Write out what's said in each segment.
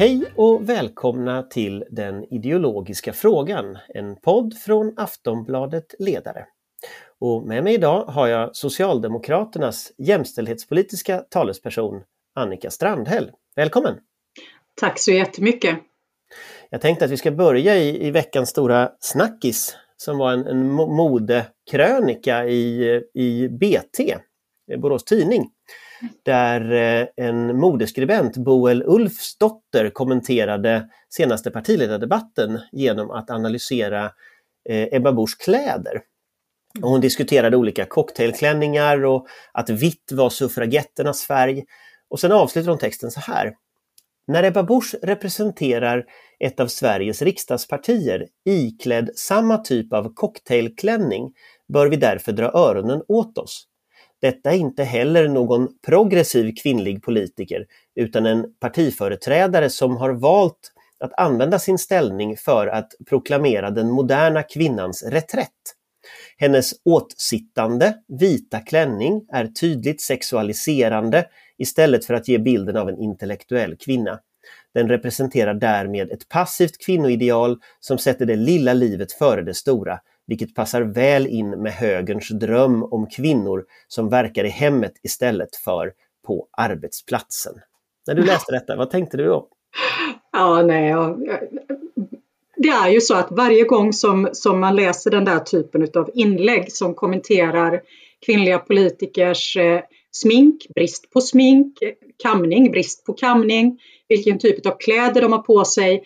Hej och välkomna till Den ideologiska frågan, en podd från Aftonbladet Ledare. Och med mig idag har jag Socialdemokraternas jämställdhetspolitiska talesperson Annika Strandhäll. Välkommen! Tack så jättemycket! Jag tänkte att vi ska börja i, i veckans stora snackis som var en, en modekrönika i, i BT, Borås Tidning där eh, en modeskribent, Boel Ulfsdotter, kommenterade senaste partiledardebatten genom att analysera eh, Ebba Buschs kläder. Och hon diskuterade olika cocktailklänningar och att vitt var suffragetternas färg. Och sen avslutar hon texten så här. När Ebba Busch representerar ett av Sveriges riksdagspartier iklädd samma typ av cocktailklänning bör vi därför dra öronen åt oss. Detta är inte heller någon progressiv kvinnlig politiker utan en partiföreträdare som har valt att använda sin ställning för att proklamera den moderna kvinnans reträtt. Hennes åtsittande, vita klänning är tydligt sexualiserande istället för att ge bilden av en intellektuell kvinna. Den representerar därmed ett passivt kvinnoideal som sätter det lilla livet före det stora, vilket passar väl in med högerns dröm om kvinnor som verkar i hemmet istället för på arbetsplatsen. När du läste detta, vad tänkte du då? Ja, nej, ja. Det är ju så att varje gång som, som man läser den där typen av inlägg som kommenterar kvinnliga politikers eh, smink, brist på smink, eh, kamning, brist på kamning, vilken typ av kläder de har på sig,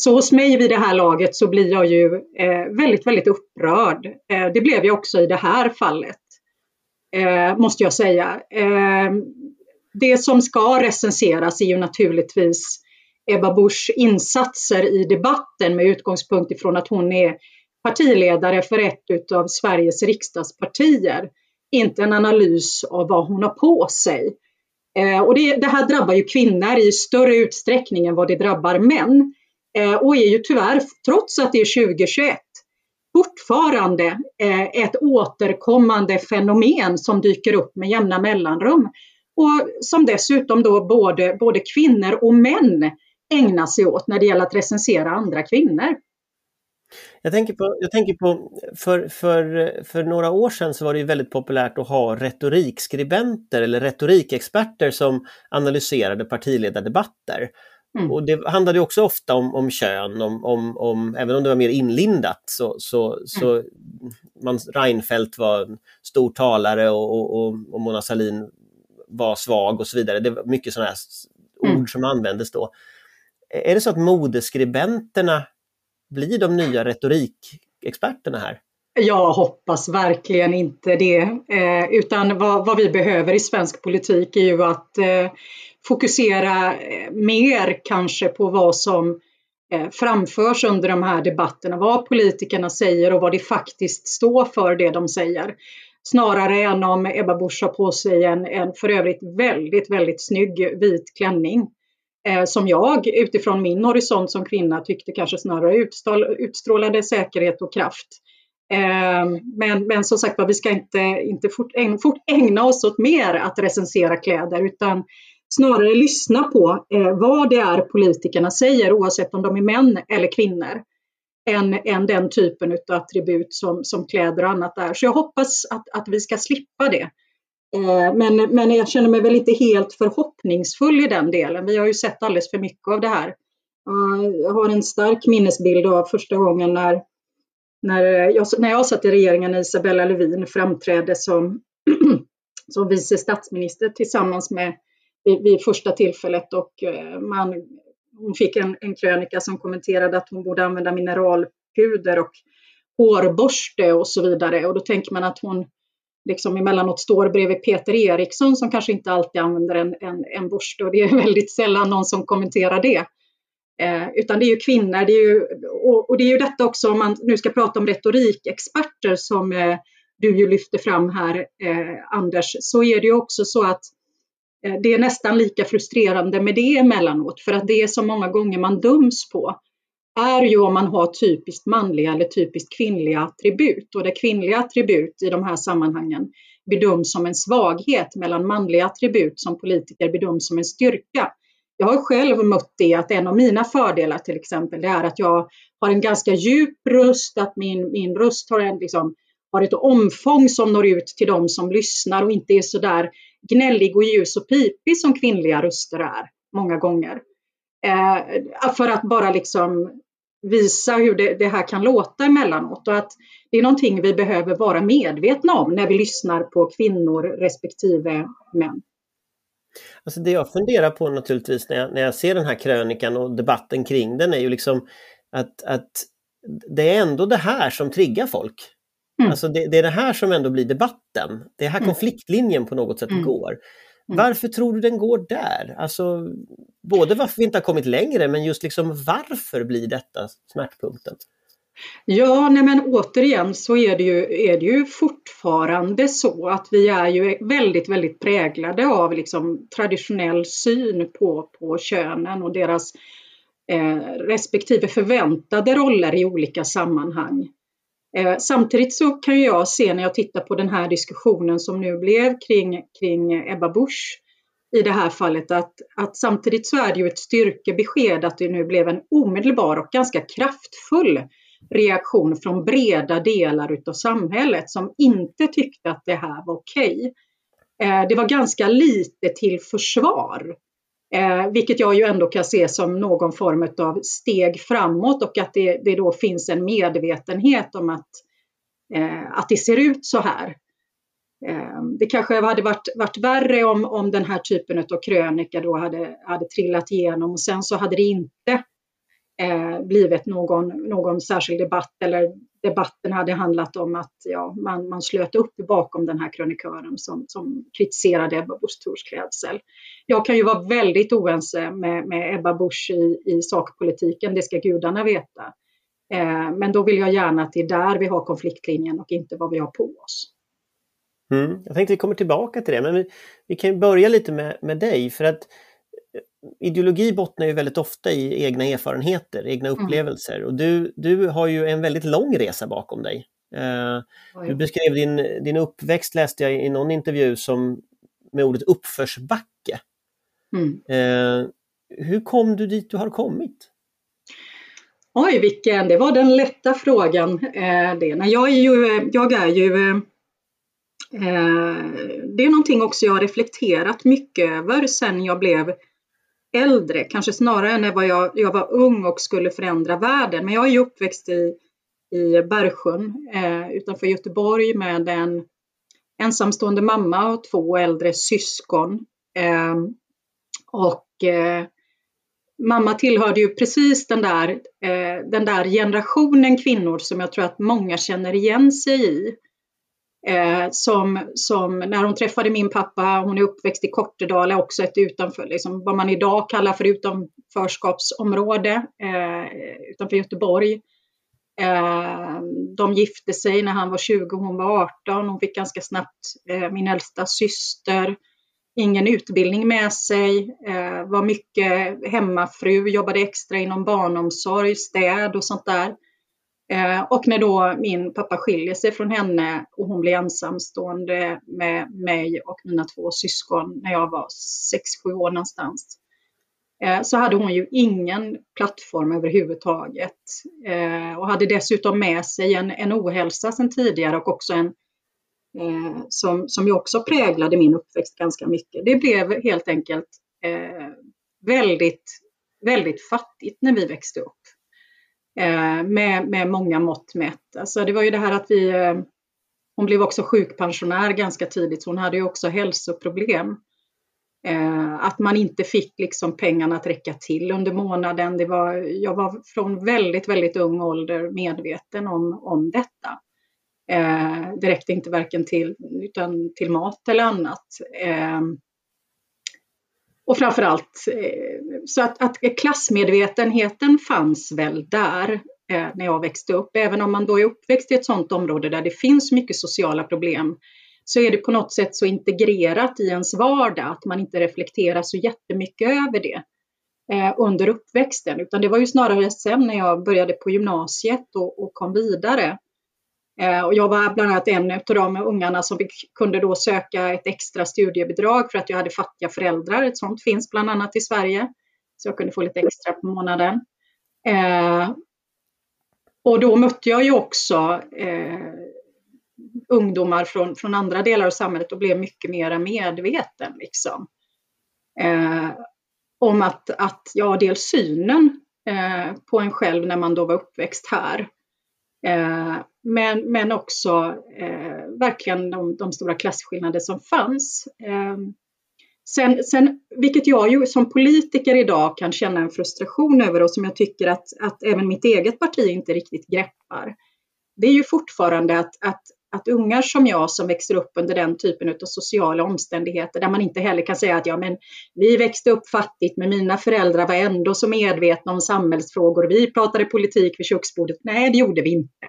så hos mig vid det här laget så blir jag ju eh, väldigt, väldigt upprörd. Eh, det blev jag också i det här fallet, eh, måste jag säga. Eh, det som ska recenseras är ju naturligtvis Ebba Buschs insatser i debatten med utgångspunkt ifrån att hon är partiledare för ett av Sveriges riksdagspartier. Inte en analys av vad hon har på sig. Eh, och det, det här drabbar ju kvinnor i större utsträckning än vad det drabbar män. Eh, och är ju tyvärr, trots att det är 2021, fortfarande eh, ett återkommande fenomen som dyker upp med jämna mellanrum och som dessutom då både, både kvinnor och män ägnar sig åt när det gäller att recensera andra kvinnor. Jag tänker på, jag tänker på för, för, för några år sedan så var det väldigt populärt att ha retorikskribenter eller retorikexperter som analyserade partiledardebatter. Mm. Och det handlade också ofta om, om kön, om, om, om, även om det var mer inlindat så, så, så mm. man, Reinfeldt var en stor talare och, och, och, Mona Sahlin var svag och så vidare. Det var mycket sådana mm. ord som användes då. Är det så att modeskribenterna blir de nya retorikexperterna här? Jag hoppas verkligen inte det. Eh, utan vad, vad, vi behöver i svensk politik är ju att eh, fokusera eh, mer kanske på vad som eh, framförs under de här debatterna, vad politikerna säger och vad det faktiskt står för det de säger. Snarare än om Ebba Busch har på sig en, en för övrigt väldigt, väldigt snygg vit klänning. Eh, som jag utifrån min horisont som kvinna tyckte kanske snarare utstrålade säkerhet och kraft. Ehm, men, men som sagt vi ska inte, inte fort, ägna, fort ägna oss åt mer att recensera kläder utan snarare lyssna på eh, vad det är politikerna säger oavsett om de är män eller kvinnor än, än den typen av attribut som, som kläder och annat är. Så jag hoppas att, att vi ska slippa det. Eh, men, men jag känner mig väl inte helt förhoppningsfull i den delen. Vi har ju sett alldeles för mycket av det här. Eh, jag har en stark minnesbild av första gången när, när, eh, jag, när jag satt i regeringen när Isabella Lövin framträdde som, som vice statsminister tillsammans med vid, vid första tillfället och eh, man, hon fick en, en krönika som kommenterade att hon borde använda mineralpuder och hårborste och så vidare. Och då tänker man att hon liksom emellanåt står bredvid Peter Eriksson som kanske inte alltid använder en, en, en borste och det är väldigt sällan någon som kommenterar det. Eh, utan det är ju kvinnor, det är ju, och, och, det är ju detta också om man nu ska prata om retorikexperter som eh, du ju lyfter fram här eh, Anders, så är det ju också så att Eh, det är nästan lika frustrerande med det emellanåt för att det är så många gånger man döms på är ju om man har typiskt manliga eller typiskt kvinnliga attribut och det kvinnliga attribut i de här sammanhangen bedöms som en svaghet medan manliga attribut som politiker bedöms som en styrka jag har själv mött det att en av mina fördelar till exempel det är att jag har en ganska djup röst, att min, min röst har, en, liksom, har ett omfång som når ut till de som lyssnar och inte är så där gnällig och ljus och pipig som kvinnliga röster är många gånger. Eh, för att bara liksom visa hur det, det, här kan låta emellanåt och att det är någonting vi behöver vara medvetna om när vi lyssnar på kvinnor respektive män. Alltså det jag funderar på naturligtvis när jag, när jag ser den här krönikan och debatten kring den är ju liksom att, att det är ändå det här som triggar folk. Mm. Alltså det, det, är det här som ändå blir debatten. Det är här mm. konfliktlinjen på något sätt mm. går. Mm. Varför tror du den går där? Alltså, både varför vi inte har kommit längre men just liksom varför blir detta smärtpunkten? Ja, nej men återigen så är det, ju, är det ju fortfarande så att vi är ju väldigt, väldigt präglade av liksom traditionell syn på, på könen och deras eh, respektive förväntade roller i olika sammanhang. Eh, samtidigt så kan jag se när jag tittar på den här diskussionen som nu blev kring, kring Ebba Busch i det här fallet att, att samtidigt så är det ju ett styrkebesked att det nu blev en omedelbar och ganska kraftfull reaktion från breda delar utav samhället som inte tyckte att det här var okej. Okay. Det var ganska lite till försvar, eh, vilket jag ju ändå kan se som någon form av steg framåt och att det, det då finns en medvetenhet om att, eh, att det ser ut så här. Det kanske hade varit, varit värre om, om den här typen av krönika då hade, hade trillat igenom och sen så hade det inte eh, blivit någon, någon särskild debatt eller debatten hade handlat om att ja, man, man slöt upp bakom den här krönikören som, som kritiserade Ebba Busch Thors klädsel. Jag kan ju vara väldigt oense med, med Ebba Busch i, i sakpolitiken, det ska gudarna veta. Eh, men då vill jag gärna att det är där vi har konfliktlinjen och inte vad vi har på oss. Mm, jag tänkte vi kommer tillbaka till det, men vi, vi kan börja lite med, med dig för att ideologi bottnar ju väldigt ofta i egna erfarenheter, egna mm. upplevelser mm. och du, du har ju en väldigt lång resa bakom dig. Uh, du beskrev din, din uppväxt, läste jag i någon intervju, som med ordet uppförsbacke. Mm. Uh, hur kom du dit du har kommit? Oj, vilken, det var den lätta frågan. Eh, det. Nej, jag är ju, jag är ju eh, det är någonting också jag har reflekterat mycket över sen jag blev äldre, kanske snarare än när jag, jag var ung och skulle förändra världen. Men jag är ju uppväxt i, i Bergsjön eh, utanför Göteborg med en ensamstående mamma och två äldre syskon. Eh, och eh, mamma tillhörde ju precis den där, eh, den där generationen kvinnor som jag tror att många känner igen sig i. Eh, som, som när hon träffade min pappa, hon är uppväxt i Kortedala, också ett utanför, liksom, vad man idag kallar för utanförskapsområde eh, utanför Göteborg. Eh, de gifte sig när han var 20, och hon var 18. Hon fick ganska snabbt eh, min äldsta syster. Ingen utbildning med sig, eh, var mycket hemmafru, jobbade extra inom barnomsorg, städ och sånt där. Eh, och när då min pappa skiljer sig från henne och hon blir ensamstående med mig och mina två syskon när jag var 6-7 år någonstans. Eh, så hade hon ju ingen plattform överhuvudtaget eh, och hade dessutom med sig en, en ohälsa sedan tidigare och också en som, som ju också präglade min uppväxt ganska mycket. Det blev helt enkelt väldigt, väldigt fattigt när vi växte upp. Eh, med, med många mått mätt. Alltså det var ju det här att vi, eh, hon blev också sjukpensionär ganska tidigt, så hon hade ju också hälsoproblem. Eh, att man inte fick liksom pengarna att räcka till under månaden. Det var, jag var från väldigt, väldigt ung ålder medveten om, om detta. det räckte inte varken till, utan till mat eller annat. Och framförallt eh, så att, att klassmedvetenheten fanns väl där eh, när jag växte upp. Även om man då är uppväxt i ett sådant område där det finns mycket sociala problem så är det på något sätt så integrerat i ens vardag att man inte reflekterar så jättemycket över det eh, under uppväxten. Utan det var ju snarare sen när jag började på gymnasiet och, och kom vidare Eh, och jag var bland annat en av de ungarna som kunde då söka ett extra studiebidrag för att jag hade fattiga föräldrar. Ett sådant finns bland annat i Sverige. så jag kunde få lite extra på månaden. Eh, och då mötte jag ju också eh, ungdomar från, från andra delar av samhället och blev mycket mer medveten. Liksom. Eh, om att, att ja, dels synen eh, på en själv när man då var uppväxt här. Eh, men, men också eh, verkligen de, de, stora klasskillnader som fanns. Eh, sen, sen, vilket jag ju som politiker idag kan känna en frustration över och som jag tycker att, att även mitt eget parti inte riktigt greppar. Det är ju fortfarande att, att att ungar som jag som växer upp under den typen av sociala omständigheter där man inte heller kan säga att ja, men vi växte upp fattigt men mina föräldrar var ändå så medvetna om samhällsfrågor. Vi pratade politik vid köksbordet. Nej, det gjorde vi inte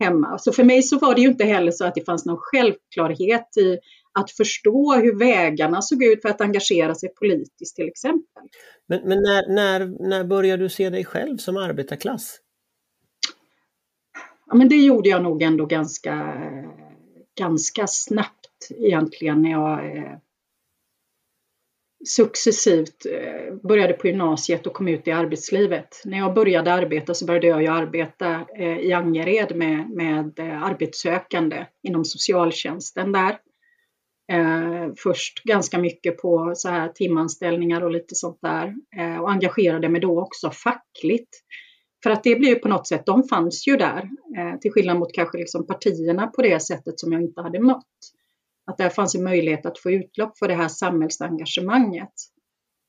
hemma. Så för mig så var det ju inte heller så att det fanns någon självklarhet i att förstå hur vägarna såg ut för att engagera sig politiskt till exempel. Men, men när, när, när började du se dig själv som arbetarklass? Ja, men det gjorde jag nog ändå ganska, ganska snabbt egentligen när jag eh, successivt eh, började på gymnasiet och kom ut i arbetslivet. När jag började arbeta så började jag ju arbeta eh, i Angered med, med eh, arbetssökande inom socialtjänsten där. Eh, först ganska mycket på så här timanställningar och lite sånt där eh, och engagerade mig då också fackligt. För att det blir ju på något sätt, de fanns ju där, eh, till skillnad mot kanske liksom partierna på det sättet som jag inte hade mött. Att där fanns en möjlighet att få utlopp för det här samhällsengagemanget.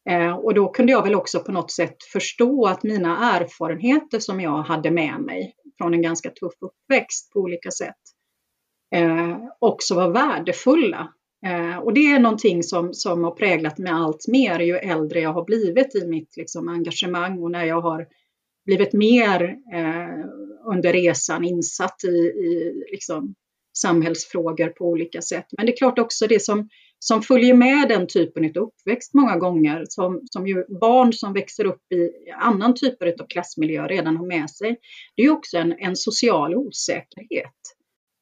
Eh, och då kunde jag väl också på något sätt förstå att mina erfarenheter som jag hade med mig från en ganska tuff uppväxt på olika sätt eh, också var värdefulla. Eh, och det är någonting som, som har präglat mig allt mer ju äldre jag har blivit i mitt liksom, engagemang och när jag har blivit mer eh, under resan insatt i, i liksom, samhällsfrågor på olika sätt. Men det är klart också det som, som följer med den typen av uppväxt många gånger, som, som ju barn som växer upp i annan typ av klassmiljö redan har med sig, det är också en, en social osäkerhet.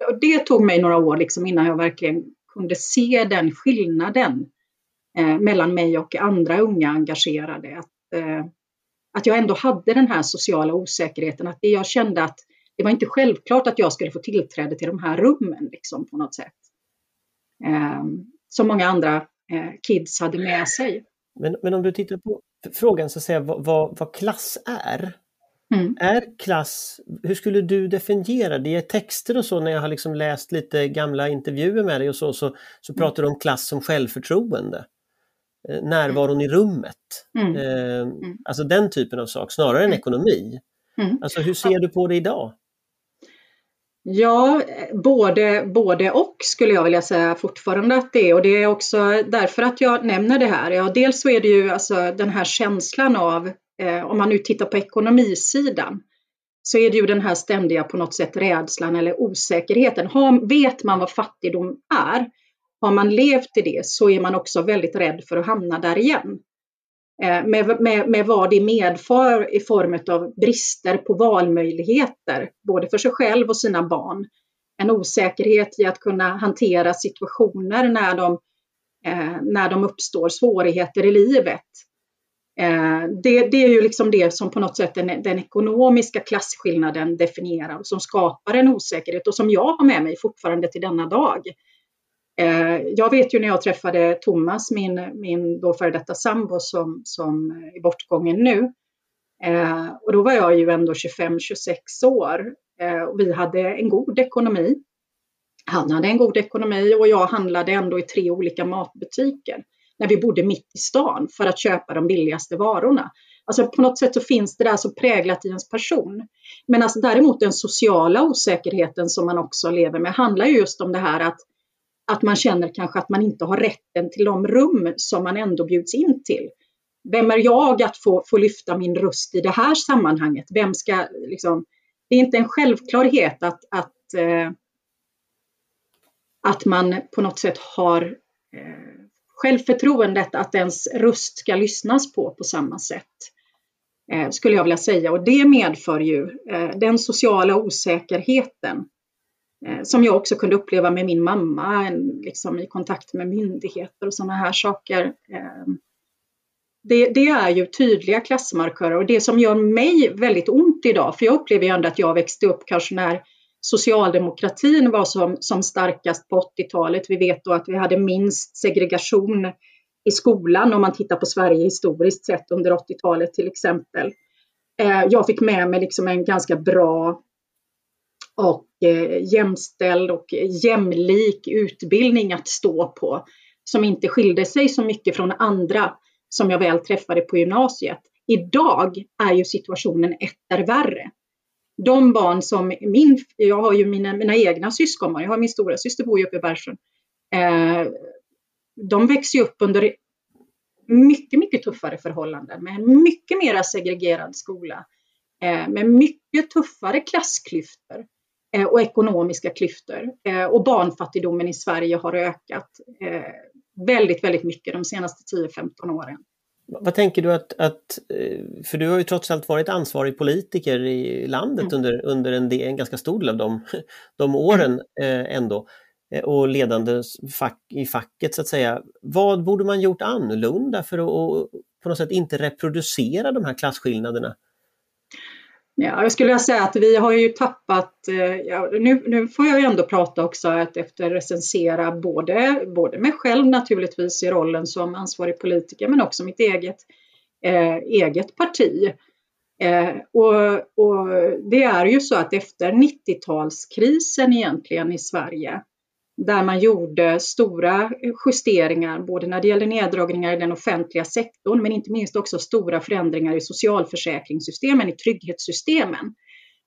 Och det tog mig några år liksom innan jag verkligen kunde se den skillnaden eh, mellan mig och andra unga engagerade. Att, eh, att jag ändå hade den här sociala osäkerheten, att jag kände att det var inte självklart att jag skulle få tillträde till de här rummen liksom, på något sätt. Eh, som många andra eh, kids hade med sig. Men, men om du tittar på frågan så att säga, vad, vad, vad klass är. Mm. Är klass, hur skulle du definiera det? I texter och så när jag har liksom läst lite gamla intervjuer med dig och så, så, så mm. pratar du om klass som självförtroende. Eh, närvaron i rummet. Mm. Eh, mm. alltså den typen av sak, snarare än mm. ekonomi. Mm. Alltså hur ser du på det idag? Ja, både, både och skulle jag vilja säga fortfarande att det är och det är också därför att jag nämner det här. Ja, dels så är det ju alltså den här känslan av, eh, om man nu tittar på ekonomisidan, så är det ju den här ständiga på något sätt rädslan eller osäkerheten. Har, vet man vad fattigdom är, har man levt i det så är man också väldigt rädd för att hamna där igen. Eh, med, med, med vad det medför i form av brister på valmöjligheter, både för sig själv och sina barn. En osäkerhet i att kunna hantera situationer när de, eh, när de uppstår svårigheter i livet. Eh, det, det, är ju liksom det som på något sätt den, den ekonomiska klasskillnaden definierar och som skapar en osäkerhet och som jag har med mig fortfarande till denna dag. Eh, jag vet ju när jag träffade Thomas, min, min då före detta sambo som, som är bortgången nu. Eh, och då var jag ju ändå 25-26 år eh, och vi hade en god ekonomi. Han hade en god ekonomi och jag handlade ändå i tre olika matbutiker när vi bodde mitt i stan för att köpa de billigaste varorna. Alltså på något sätt så finns det där så präglat i ens person. Men alltså däremot den sociala osäkerheten som man också lever med handlar ju just om det här att att man känner kanske att man inte har rätten till de rum som man ändå bjuds in till. Vem är jag att få, få lyfta min röst i det här sammanhanget? Vem ska liksom, det är inte en självklarhet att, att, eh, att man på något sätt har eh, självförtroendet att ens röst ska lyssnas på på samma sätt. Eh, skulle jag vilja säga och det medför ju eh, den sociala osäkerheten Eh, som jag också kunde uppleva med min mamma, liksom i kontakt med myndigheter och sådana här saker. Eh, det, det, är ju tydliga klassmarkörer och det som gör mig väldigt ont idag, för jag upplever ju ändå att jag växte upp kanske när socialdemokratin var som, som starkast på 80-talet. Vi vet då att vi hade minst segregation i skolan om man tittar på Sverige historiskt sett under 80-talet till exempel. Eh, jag fick med mig liksom en ganska bra och Eh, jämställd och jämlik utbildning att stå på som inte skilde sig så mycket från andra som jag väl träffade på gymnasiet. Idag är ju situationen etter värre. De barn som min, jag har ju mina, mina egna syskon, jag har min stora syster bor ju uppe i Bergsjön. Eh, de växer upp under mycket, mycket tuffare förhållanden med en mycket mer segregerad skola. Eh, med mycket tuffare klassklyftor och ekonomiska klyftor. Eh, och barnfattigdomen i Sverige har ökat eh, väldigt, väldigt mycket de senaste 10-15 åren. Vad tänker du att, att, eh, för du har ju trots allt varit ansvarig politiker i landet mm. under, under en, del, en ganska stor del av de, de åren mm. eh, ändå eh, och ledande fack, i facket så att säga. Vad borde man gjort annorlunda för att på något sätt inte reproducera de här klasskillnaderna? Ja, jag skulle säga att vi har ju tappat, eh, ja, nu, nu får jag ju ändå prata också att efter recensera både, både mig själv naturligtvis i rollen som ansvarig politiker men också mitt eget, eh, eget parti. Eh, och, och det är ju så att efter 90-talskrisen egentligen i Sverige där man gjorde stora justeringar, både när det gäller neddragningar i den offentliga sektorn, men inte minst också stora förändringar i socialförsäkringssystemen, i trygghetssystemen,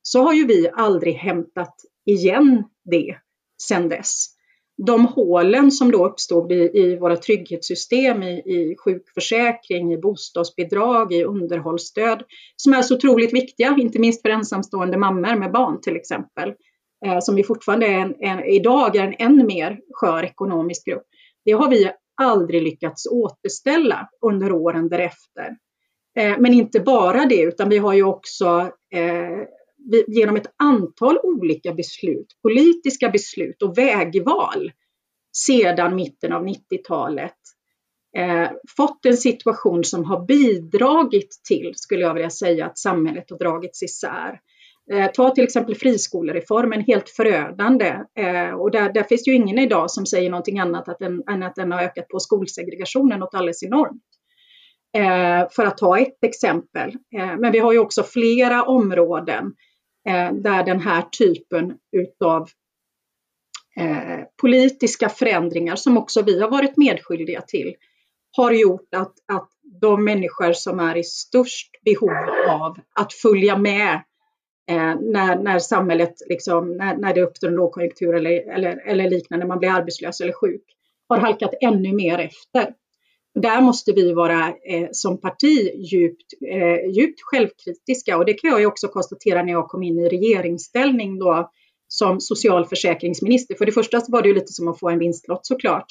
så har ju vi aldrig hämtat igen det sedan dess. De hålen som då uppstod i, i våra trygghetssystem, i, i sjukförsäkring, i bostadsbidrag, i underhållsstöd, som är så otroligt viktiga, inte minst för ensamstående mammor med barn till exempel, eh, som vi fortfarande är en, en, idag är en än mer skör ekonomisk grupp. Det har vi aldrig lyckats återställa under åren därefter. Eh, men inte bara det, utan vi har ju också eh, vi, genom ett antal olika beslut, politiska beslut och vägval sedan mitten av 90-talet eh, fått en situation som har bidragit till, skulle jag vilja säga, att samhället har dragits isär. Eh, ta till exempel friskolereformen, helt förödande. Eh, och där, där finns ju ingen idag som säger någonting annat att den, än att den har ökat på skolsegregationen något alldeles enormt. Eh, för att ta ett exempel. Men vi har ju också flera områden där den här typen utav politiska förändringar som också vi har varit medskyldiga till har gjort att, att de människor som är i störst behov av att följa med Eh, när, när samhället, liksom, när, när det uppstår en lågkonjunktur eller, eller, eller liknande, man blir arbetslös eller sjuk, har halkat ännu mer efter. Där måste vi vara eh, som parti djupt, eh, djupt självkritiska och det kan jag ju också konstatera när jag kom in i regeringsställning då som socialförsäkringsminister. För det första så var det ju lite som att få en vinstlott såklart.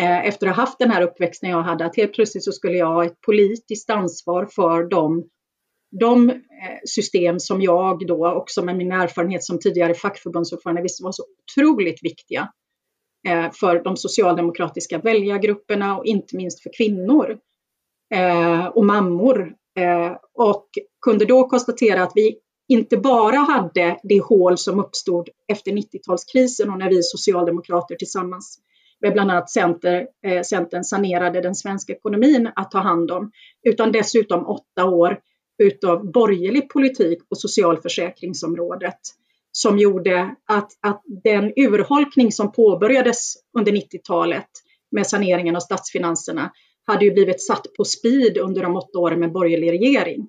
Eh, efter att ha haft den här uppväxten jag hade, att helt plötsligt så skulle jag ha ett politiskt ansvar för de de eh, system som jag då också med min erfarenhet som tidigare fackförbundsordförande visste var så otroligt viktiga eh, för de socialdemokratiska väljargrupperna och inte minst för kvinnor eh, och mammor. Och kunde då konstatera att vi inte bara hade det hål som uppstod efter 90-talskrisen och när vi socialdemokrater tillsammans med bland annat Center, Centern sanerade den svenska ekonomin att ta hand om, utan dessutom åtta år utav borgerlig politik på socialförsäkringsområdet som gjorde att, att den urholkning som påbörjades under 90-talet med saneringen av statsfinanserna hade ju blivit satt på speed under de åtta åren med borgerlig regering.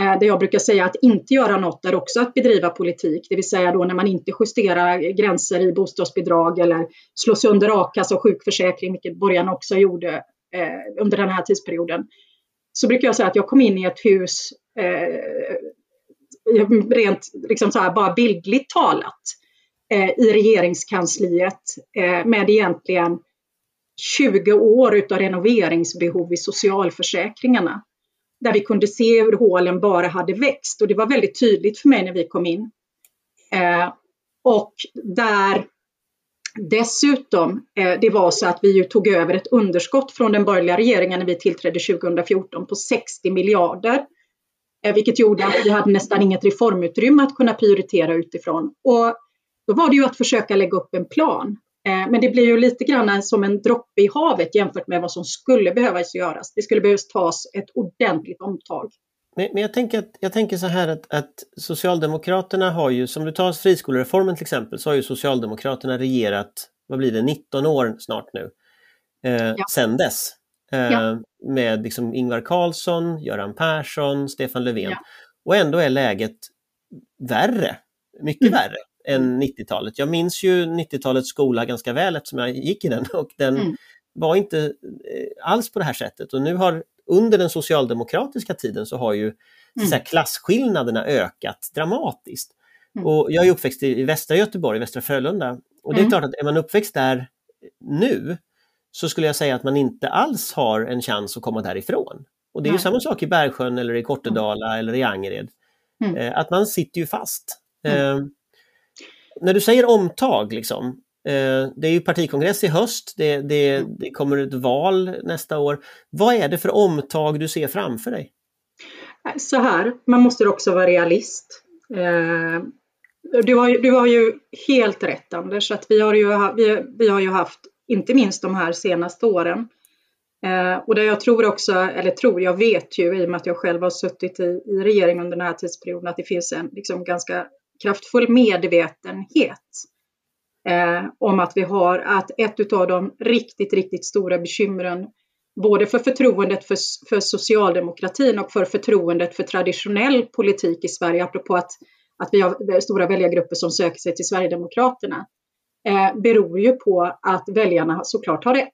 Eh, det jag brukar säga att inte göra något är också att bedriva politik, det vill säga då när man inte justerar gränser i bostadsbidrag eller slår sönder a-kassa och sjukförsäkring, vilket borgarna också gjorde eh, under den här tidsperioden så brukar jag säga att jag kom in i ett hus eh, rent liksom så här, bara bildligt talat eh, i regeringskansliet eh, med egentligen 20 år utav renoveringsbehov i socialförsäkringarna. Där vi kunde se hur hålen bara hade växt och det var väldigt tydligt för mig när vi kom in. Eh, och där Dessutom, eh, det var så att vi ju tog över ett underskott från den borgerliga regeringen när vi tillträdde 2014 på 60 miljarder. Eh, vilket gjorde att vi hade nästan inget reformutrymme att kunna prioritera utifrån. Och då var det ju att försöka lägga upp en plan. Eh, men det blir ju lite grann som en droppe i havet jämfört med vad som skulle behövas göras. Det skulle behövas tas ett ordentligt omtag. Men, men jag, tänker att, jag tänker så här att, att Socialdemokraterna har ju, som du tar friskolereformen till exempel, så har ju Socialdemokraterna regerat, vad blir det, 19 år snart nu, eh, ja. sen dess. Eh, ja. Med liksom Ingvar Carlsson, Göran Persson, Stefan Löfven. Ja. Och ändå är läget värre, mycket mm. värre än 90-talet. Jag minns ju 90-talets skola ganska väl eftersom jag gick i den och den mm. var inte eh, alls på det här sättet. Och nu har under den socialdemokratiska tiden så har ju mm. så här, klasskillnaderna ökat dramatiskt. Mm. Och jag är uppväxt i, i västra Göteborg, västra Frölunda. Och det är mm. klart att är man uppväxt där nu så skulle jag säga att man inte alls har en chans att komma därifrån. Och det är ju samma sak i Bergsjön eller i Kortedala mm. eller i Angered. Mm. Eh, att man sitter ju fast. Eh, när du säger omtag, liksom, det är ju partikongress i höst, det, det, mm. det, kommer ett val nästa år. Vad är det för omtag du ser framför dig? Så här, man måste också vara realist. Eh, du har, du har ju helt rätt Anders, att vi har ju, vi, vi har ju haft, inte minst de här senaste åren, Eh, och det jag tror också, eller tror, jag vet ju i och med att jag själv har suttit i, i regeringen under den här tidsperioden att det finns en liksom, ganska kraftfull medvetenhet eh, om att vi har att ett av de riktigt, riktigt stora bekymren både för förtroendet för, för socialdemokratin och för förtroendet för traditionell politik i Sverige, apropå att, att vi har stora väljargrupper som söker sig till Sverigedemokraterna, eh, beror ju på att väljarna såklart har rätt.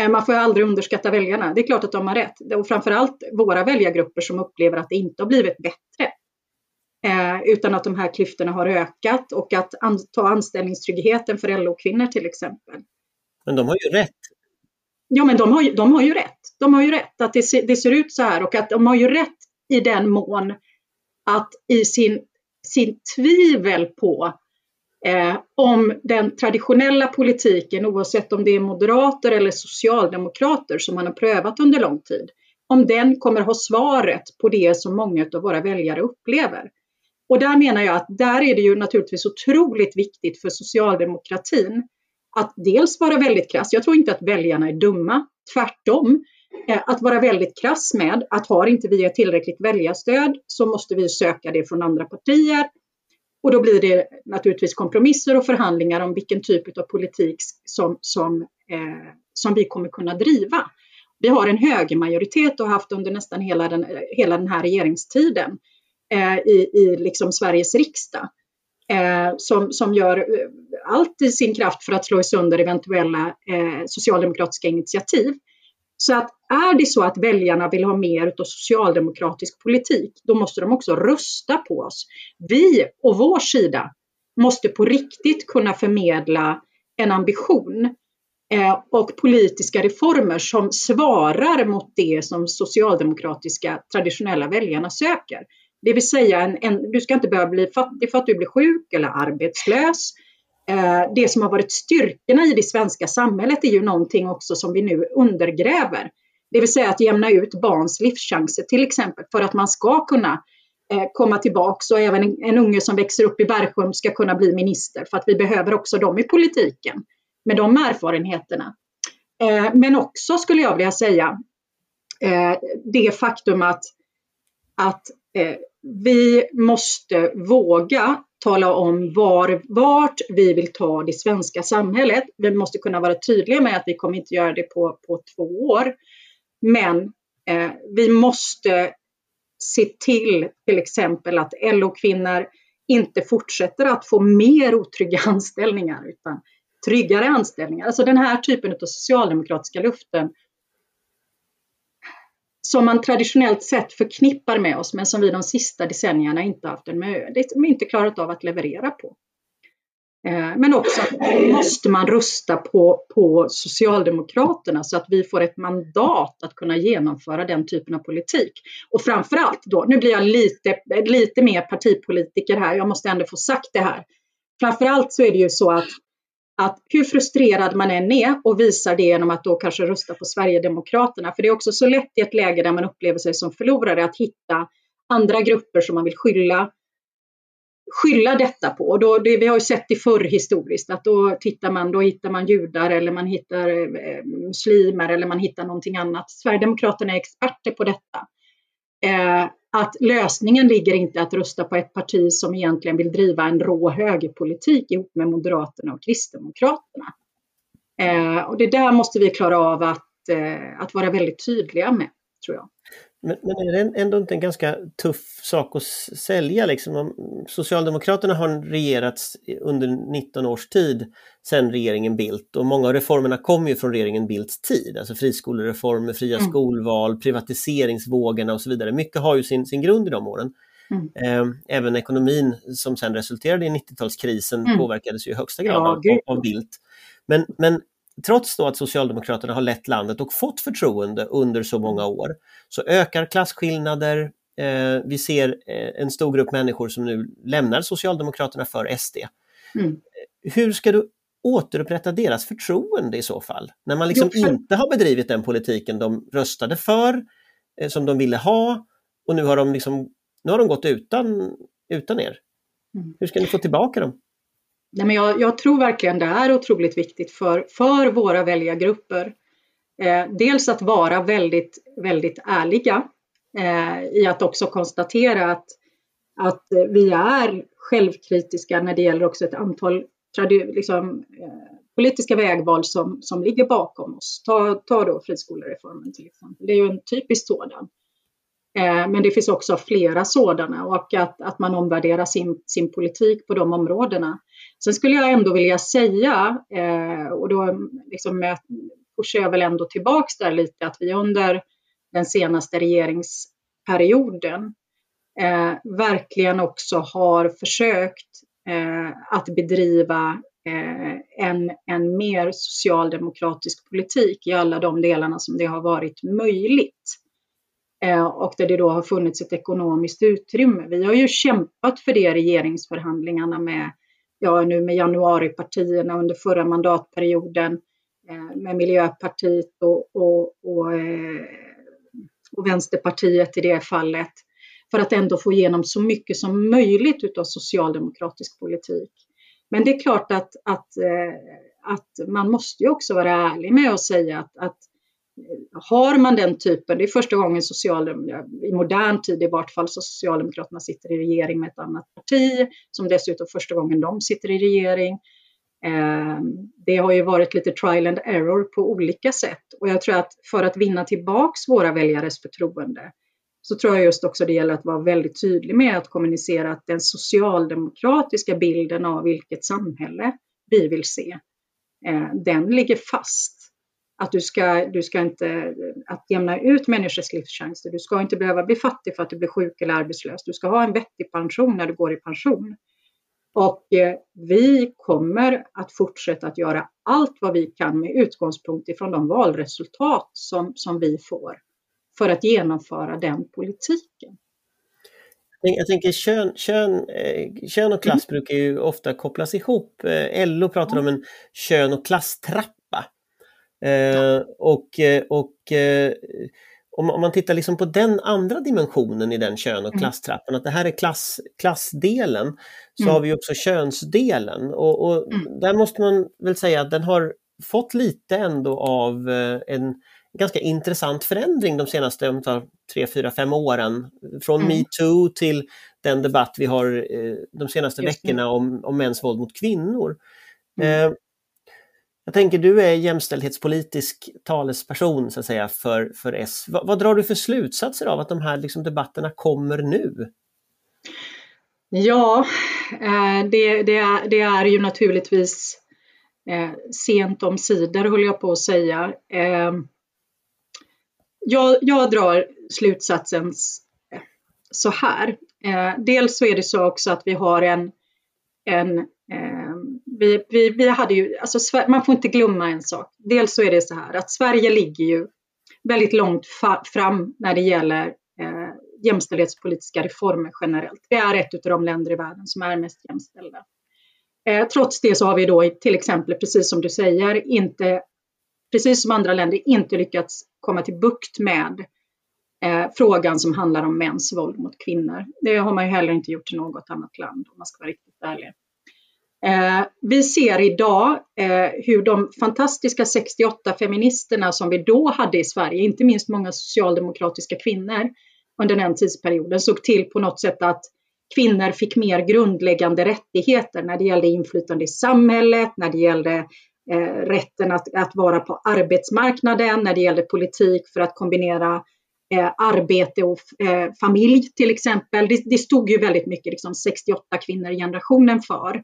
Eh, man får aldrig underskatta väljarna. Det är klart att de har rätt. Och framförallt våra väljargrupper som upplever att det inte har blivit bättre. Eh, utan att de här klyftorna har ökat och att an ta anställningstryggheten för LO-kvinnor till exempel. Men de har ju rätt. Ja, men de har ju, de har ju rätt. De har ju rätt att det, se, det ser ut så här och att de har ju rätt i den mån att i sin, sin tvivel på eh, om den traditionella politiken, oavsett om det är moderater eller socialdemokrater som man har prövat under lång tid, om den kommer ha svaret på det som många av våra väljare upplever. Och där menar jag att där är det ju naturligtvis otroligt viktigt för socialdemokratin att dels vara väldigt krass. Jag tror inte att väljarna är dumma, tvärtom. Eh, att vara väldigt krass med att har inte vi ett tillräckligt väljarstöd så måste vi söka det från andra partier. Och då blir det naturligtvis kompromisser och förhandlingar om vilken typ av politik som, som, eh, som vi kommer kunna driva. Vi har en högermajoritet och har haft under nästan hela den, hela den här regeringstiden Eh, i, i liksom Sveriges riksdag. Eh, som, som gör eh, allt i sin kraft för att slå sönder eventuella eh, socialdemokratiska initiativ. Så att är det så att väljarna vill ha mer av socialdemokratisk politik, då måste de också rösta på oss. Vi och vår sida måste på riktigt kunna förmedla en ambition eh, och politiska reformer som svarar mot det som socialdemokratiska traditionella väljarna söker. Det vill säga, en, en, du ska inte behöva bli fattig för att du blir sjuk eller arbetslös. Eh, det som har varit styrkorna i det svenska samhället är ju någonting också som vi nu undergräver. Det vill säga att jämna ut barns livschanser till exempel för att man ska kunna eh, komma tillbaks och även en, en unge som växer upp i Bergsjön ska kunna bli minister för att vi behöver också dem i politiken med de erfarenheterna. Eh, men också skulle jag vilja säga eh, det faktum att, att eh, vi måste våga tala om var, vart vi vill ta det svenska samhället. Vi måste kunna vara tydliga med att vi kommer inte göra det på, på två år. Men eh, vi måste se till till exempel att LO-kvinnor inte fortsätter att få mer otrygga anställningar utan tryggare anställningar. Alltså den här typen av socialdemokratiska luften som man traditionellt sett förknippar med oss men som vi de sista decennierna inte haft en möjlighet, inte klarat av att leverera på. Eh, men också måste man rusta på, på Socialdemokraterna så att vi får ett mandat att kunna genomföra den typen av politik. Och framförallt då, nu blir jag lite, lite mer partipolitiker här, jag måste ändå få sagt det här. Framförallt så är det ju så att att hur frustrerad man än är och visar det genom att då kanske rösta på Sverigedemokraterna. För det är också så lätt i ett läge där man upplever sig som förlorare att hitta andra grupper som man vill skylla, skylla detta på. Och då, det, vi har ju sett det förr historiskt att då tittar man, då hittar man judar eller man hittar eh, eh muslimer eller man hittar någonting annat. Sverigedemokraterna är experter på detta. Eh, att lösningen ligger inte att rösta på ett parti som egentligen vill driva en rå högerpolitik ihop med Moderaterna och Kristdemokraterna. Eh, och det där måste vi klara av att, eh, att vara väldigt tydliga med, tror jag. Men, men är det ändå inte en ganska tuff sak att sälja? Liksom? Socialdemokraterna har regerat under 19 års tid sedan regeringen Bildt och många av reformerna kommer ju från regeringen Bildts tid, alltså friskolereformer, fria mm. skolval, privatiseringsvågorna och så vidare. Mycket har ju sin, sin grund i de åren. Mm. Ehm, även ekonomin som sen resulterade i 90-talskrisen mm. påverkades ju i högsta grad ja, av, av Bildt. Men, men trots då att Socialdemokraterna har lett landet och fått förtroende under så många år, så ökar klasskillnader. Eh, vi ser eh, en stor grupp människor som nu lämnar Socialdemokraterna för SD. Mm. Hur ska du återupprätta deras förtroende i så fall? När man liksom jo, för... inte har bedrivit den politiken de röstade för, eh, som de ville ha och nu har de, liksom, nu har de gått utan, utan er. Mm. Hur ska ni få tillbaka dem? Nej, men jag, jag, tror verkligen det är otroligt viktigt för, för våra väljargrupper. Eh, dels att vara väldigt, väldigt ärliga eh, i att också konstatera att, att vi är självkritiska när det gäller också ett antal liksom, eh, politiska vägval som, som ligger bakom oss. Ta, ta då friskolereformen till exempel. Det är ju en typisk sådan. Eh, men det finns också flera sådana och att, att man omvärderar sin, sin politik på de områdena. Sen skulle jag ändå vilja säga, eh, och då liksom pushar jag väl ändå tillbaks där lite, att vi under den senaste regeringsperioden eh, verkligen också har försökt eh, att bedriva en, en mer socialdemokratisk politik i alla de delarna som det har varit möjligt. Eh, och där det då har funnits ett ekonomiskt utrymme. Vi har ju kämpat för det i regeringsförhandlingarna med, ja, nu med januaripartierna under förra mandatperioden, eh, med Miljöpartiet och, och, och, eh, och Vänsterpartiet i det fallet, för att ändå få igenom så mycket som möjligt utav socialdemokratisk politik. Men det är klart att, att, att man måste ju också vara ärlig med att säga att, att har man den typen, det är första gången i modern tid i vart fall, så Socialdemokraterna sitter i regering med ett annat parti, som dessutom första gången de sitter i regering. Eh, det har ju varit lite trial and error på olika sätt och jag tror att för att vinna tillbaks våra väljares förtroende så tror jag just också det gäller att vara väldigt tydlig med att kommunicera att den socialdemokratiska bilden av vilket samhälle vi vill se, eh, den ligger fast att du ska, du ska inte att jämna ut människors livschanser. Du ska inte behöva bli fattig för att du blir sjuk eller arbetslös. Du ska ha en vettig pension när du går i pension. Och eh, vi kommer att fortsätta att göra allt vad vi kan med utgångspunkt ifrån de valresultat som, som vi får för att genomföra den politiken. Jag tänker kön, kön, eh, kön och klass mm. brukar ju ofta kopplas ihop. Eh, LO pratar om en kön och klasstrappa Eh, och eh, och eh, om, om, man tittar liksom på den andra dimensionen i den kön och mm. klasstrappan, att det här är klass, klassdelen, så mm. har vi också könsdelen. Och, och mm. där måste man väl säga att den har fått lite ändå av en ganska intressant förändring de senaste 3, 4, 5 åren. Från mm. metoo till den debatt vi har de senaste veckorna om, om mäns våld mot kvinnor. Mm. Jag tänker du är jämställdhetspolitisk talesperson så att säga för, för S. Vad, vad drar du för slutsatser av att de här liksom, debatterna kommer nu? Ja, eh, det, det, är, det är ju naturligtvis eh, sent om sidor höll jag på att säga. Eh, jag, jag drar slutsatsen så här. Eh, dels så är det så också att vi har en, en eh, vi, vi, vi hade ju, alltså, man får inte glömma en sak. Dels så är det så här att Sverige ligger ju väldigt långt fram när det gäller eh, jämställdhetspolitiska reformer generellt. Vi är ett av de länder i världen som är mest jämställda. Eh, trots det så har vi då till exempel, precis som du säger, inte, precis som andra länder, inte lyckats komma till bukt med eh, frågan som handlar om mäns våld mot kvinnor. Det har man ju heller inte gjort i något annat land om man ska vara riktigt ärlig. Eh, vi ser idag eh, hur de fantastiska 68 feministerna som vi då hade i Sverige, inte minst många socialdemokratiska kvinnor under den tidsperioden, såg till på något sätt att kvinnor fick mer grundläggande rättigheter när det gällde inflytande i samhället, när det gällde eh, rätten att, att vara på arbetsmarknaden, när det gällde politik för att kombinera eh, arbete och eh, familj till exempel. Det, det, stod ju väldigt mycket liksom 68 kvinnor i generationen för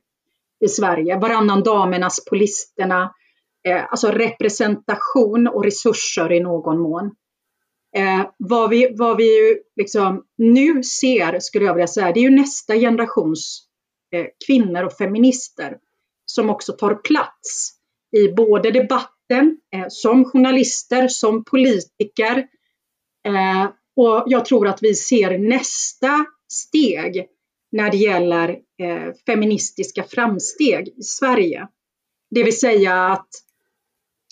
i Sverige. Varannan damernas på listorna, eh, alltså representation och resurser i någon mån. Eh, vad vi, vad vi ju liksom nu ser, skulle jag vilja säga, det är ju nästa generations eh, kvinnor och feminister som också tar plats i både debatten, eh, som journalister, som politiker. Eh, och jag tror att vi ser nästa steg när det gäller eh, feministiska framsteg i Sverige. Det vill säga att,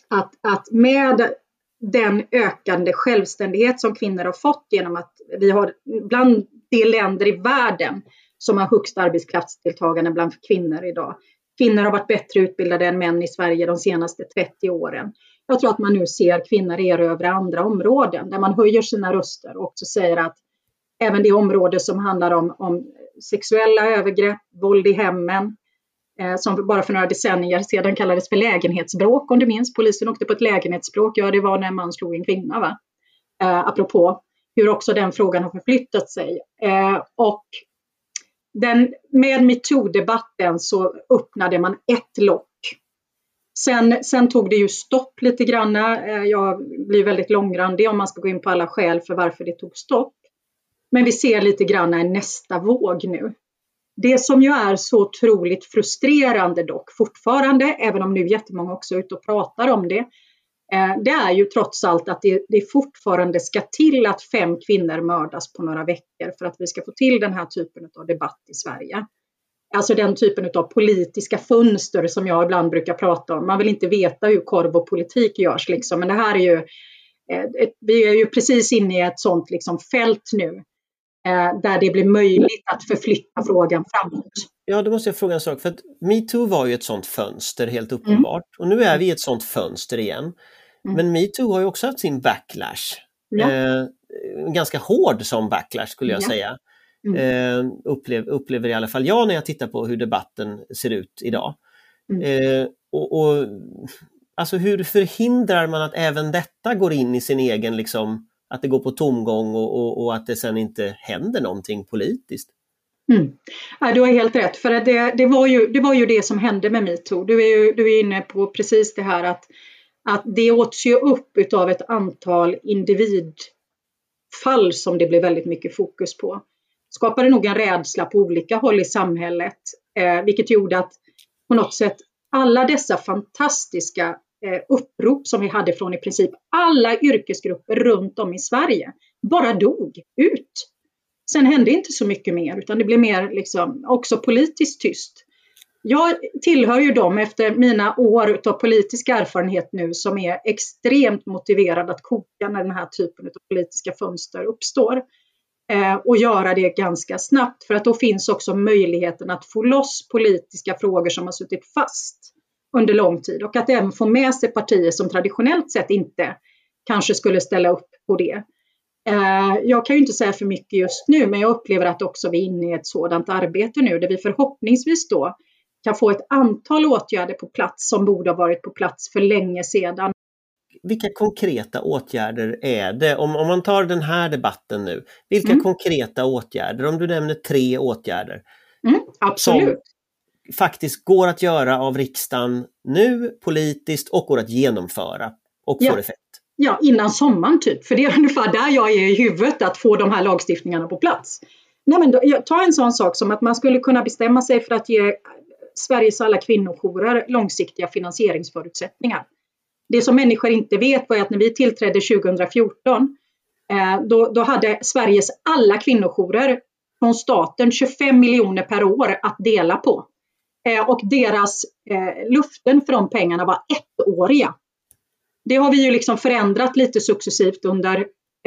att, att med den ökande självständighet som kvinnor har fått genom att vi har bland de länder i världen som har högst arbetskraftsdeltagande bland kvinnor idag. Kvinnor har varit bättre utbildade än män i Sverige de senaste 30 åren. Jag tror att man nu ser kvinnor erövra andra områden där man höjer sina röster och också säger att även det område som handlar om, om sexuella övergrepp, våld i hemmen, eh, som bara för några decennier sedan kallades för lägenhetsbråk om du minns. Polisen åkte på ett lägenhetsbråk, ja det var när en man slog en kvinna. Va? Eh, apropå hur också den frågan har förflyttat sig. Eh, och den, med metoo-debatten så öppnade man ett lock. Sen, sen, tog det ju stopp lite grann. Eh, jag blir väldigt långrandig om man ska gå in på alla skäl för varför det tog stopp. Men vi ser lite grann en nästa våg nu. Det som ju är så otroligt frustrerande dock fortfarande, även om nu jättemånga också är ute och pratar om det, eh, det är ju trots allt att det, det fortfarande ska till att fem kvinnor mördas på några veckor för att vi ska få till den här typen av debatt i Sverige. Alltså den typen av politiska fönster som jag ibland brukar prata om. Man vill inte veta hur korv och politik görs liksom, men det här är ju eh, vi är ju precis inne i ett sånt liksom fält nu där det blir möjligt att förflytta frågan framåt. Ja, då måste jag fråga en sak. För att metoo var ju ett sånt fönster helt mm. uppenbart mm. och nu är vi i ett sånt fönster igen. Mm. Men metoo har ju också haft sin backlash. Ja. Eh, ganska hård som backlash skulle jag ja. säga. Mm. Eh, upplev, upplever i alla fall jag när jag tittar på hur debatten ser ut idag. Mm. Eh, och, och, alltså hur förhindrar man att även detta går in i sin egen liksom, att det går på tomgång och, och, och, att det sen inte händer någonting politiskt. Mm. Ja, du har helt rätt, för det, det, var ju, det var ju det som hände med metoo. Du är, ju, du är inne på precis det här att, att det åts ju upp utav ett antal individfall som det blev väldigt mycket fokus på. Skapade nog en rädsla på olika håll i samhället, eh, vilket gjorde att på något sätt alla dessa fantastiska Eh, upprop som vi hade från i princip alla yrkesgrupper runt om i Sverige bara dog ut. Sen hände inte så mycket mer utan det blev mer liksom också politiskt tyst. Jag tillhör ju dem efter mina år av politisk erfarenhet nu som är extremt motiverad att koka när den här typen av politiska fönster uppstår. Eh, och göra det ganska snabbt för att då finns också möjligheten att få loss politiska frågor som har suttit fast under lång tid och att även få med sig partier som traditionellt sett inte kanske skulle ställa upp på det. Eh, jag kan ju inte säga för mycket just nu, men jag upplever att också vi är inne i ett sådant arbete nu där vi förhoppningsvis då kan få ett antal åtgärder på plats som borde ha varit på plats för länge sedan. Vilka konkreta åtgärder är det? Om, om man tar den här debatten nu, vilka mm. konkreta åtgärder, om du nämner tre åtgärder? Mm, absolut faktiskt går att göra av riksdagen nu politiskt och går att genomföra och ja. får effekt. Ja, innan sommaren typ, för det är ungefär där jag är i huvudet, att få de här lagstiftningarna på plats. Nej, men då, ta en sån sak som att man skulle kunna bestämma sig för att ge Sveriges alla kvinnojourer långsiktiga finansieringsförutsättningar. Det som människor inte vet var att när vi tillträdde 2014 eh, då, då hade Sveriges alla kvinnojourer från staten 25 miljoner per år att dela på. Eh, och deras eh, luften för de pengarna var ettåriga. Det har vi ju liksom förändrat lite successivt under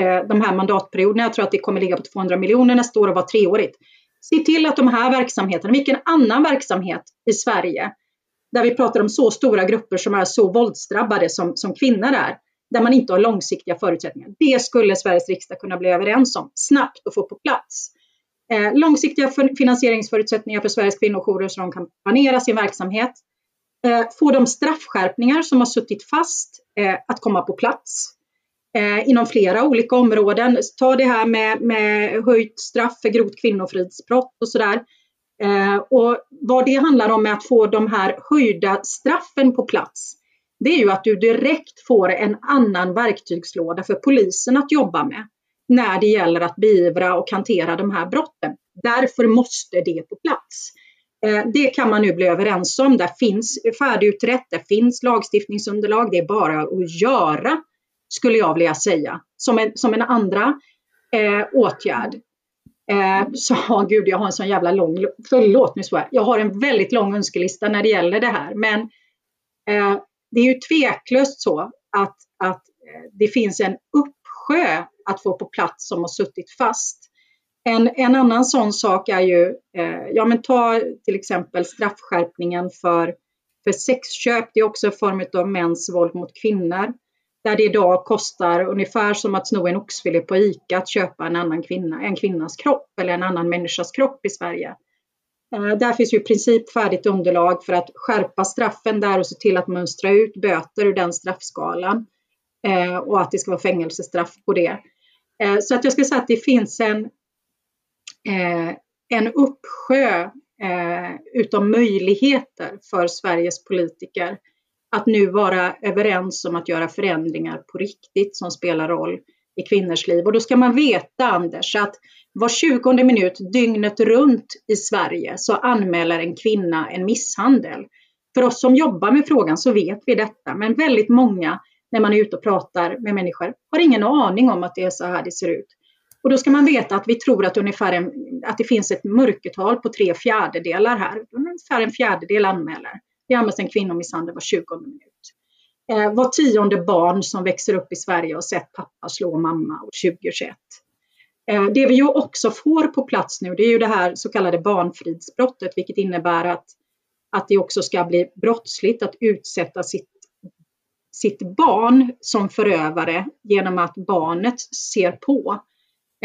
eh, de här mandatperioderna. Jag tror att det kommer ligga på 200 miljoner nästa år och vara treårigt. Se till att de här verksamheterna, vilken annan verksamhet i Sverige, där vi pratar om så stora grupper som är så våldsdrabbade som, som kvinnor är, där man inte har långsiktiga förutsättningar. Det skulle Sveriges riksdag kunna bli överens om snabbt och få på plats. Eh, långsiktiga finansieringsförutsättningar för Sveriges kvinnojourer så de kan planera sin verksamhet. Eh, få de straffskärpningar som har suttit fast eh, att komma på plats eh, inom flera olika områden. Ta det här med, med höjt straff för grovt kvinnofridsbrott och sådär. Eh, och vad det handlar om är att få de här höjda straffen på plats. Det är ju att du direkt får en annan verktygslåda för polisen att jobba med när det gäller att beivra och hantera de här brotten. Därför måste det på plats. Eh, det kan man nu bli överens om. Det finns färdigutrett, det finns lagstiftningsunderlag. Det är bara att göra, skulle jag vilja säga, som en, som en andra eh, åtgärd. Eh, så oh, gud, jag har en sån jävla lång, förlåt nu svär, jag har en väldigt lång önskelista när det gäller det här. Men eh, det är ju tveklöst så att, att eh, det finns en uppsjö att få på plats som har suttit fast. En, en annan sån sak är ju, eh, ja men ta till exempel straffskärpningen för, för sexköp. Det är också en form av mäns våld mot kvinnor. Där det idag kostar ungefär som att sno en oxfilé på ICA att köpa en annan kvinna, en kvinnas kropp eller en annan människas kropp i Sverige. Eh, där finns ju i princip färdigt underlag för att skärpa straffen där och se till att mönstra ut böter ur den straffskalan. Eh, och att det ska vara fängelsestraff på det. Eh, så att jag skulle säga att det finns en, eh, en uppsjö eh, utav möjligheter för Sveriges politiker att nu vara överens om att göra förändringar på riktigt som spelar roll i kvinnors liv. Och då ska man veta, Anders, att var 20 minut dygnet runt i Sverige så anmäler en kvinna en misshandel. För oss som jobbar med frågan så vet vi detta, men väldigt många när man är ute och pratar med människor har ingen aning om att det är så här det ser ut. Och då ska man veta att vi tror att, ungefär en, att det finns ett mörkertal på tre fjärdedelar här. Ungefär en fjärdedel anmäler. Det anmäls en kvinnomisshandel var 20 minut. Eh, var tionde barn som växer upp i Sverige har sett pappa slå mamma år 2021. Eh, det vi ju också får på plats nu det är ju det här så kallade barnfridsbrottet vilket innebär att, att det också ska bli brottsligt att utsätta sitt, sitt barn som förövare genom att barnet ser på.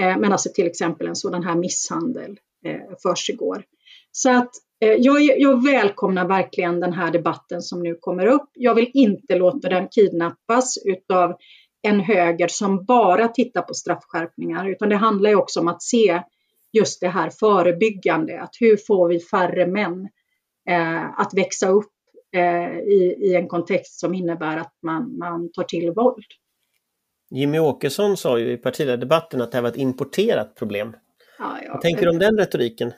Eh, men alltså till exempel en sådan här misshandel eh, försiggår. Så att Eh, jag, jag, välkomnar verkligen den här debatten som nu kommer upp. Jag vill inte låta den kidnappas utav en höger som bara tittar på straffskärpningar, utan det handlar ju också om att se just det här förebyggande, att hur får vi färre män eh, att växa upp i, i, en kontext som innebär att man, man tar till våld. Jimmy Åkesson sa ju i partiledardebatten att det här var ett importerat problem. Ja, ja. Vad tänker du om den retoriken?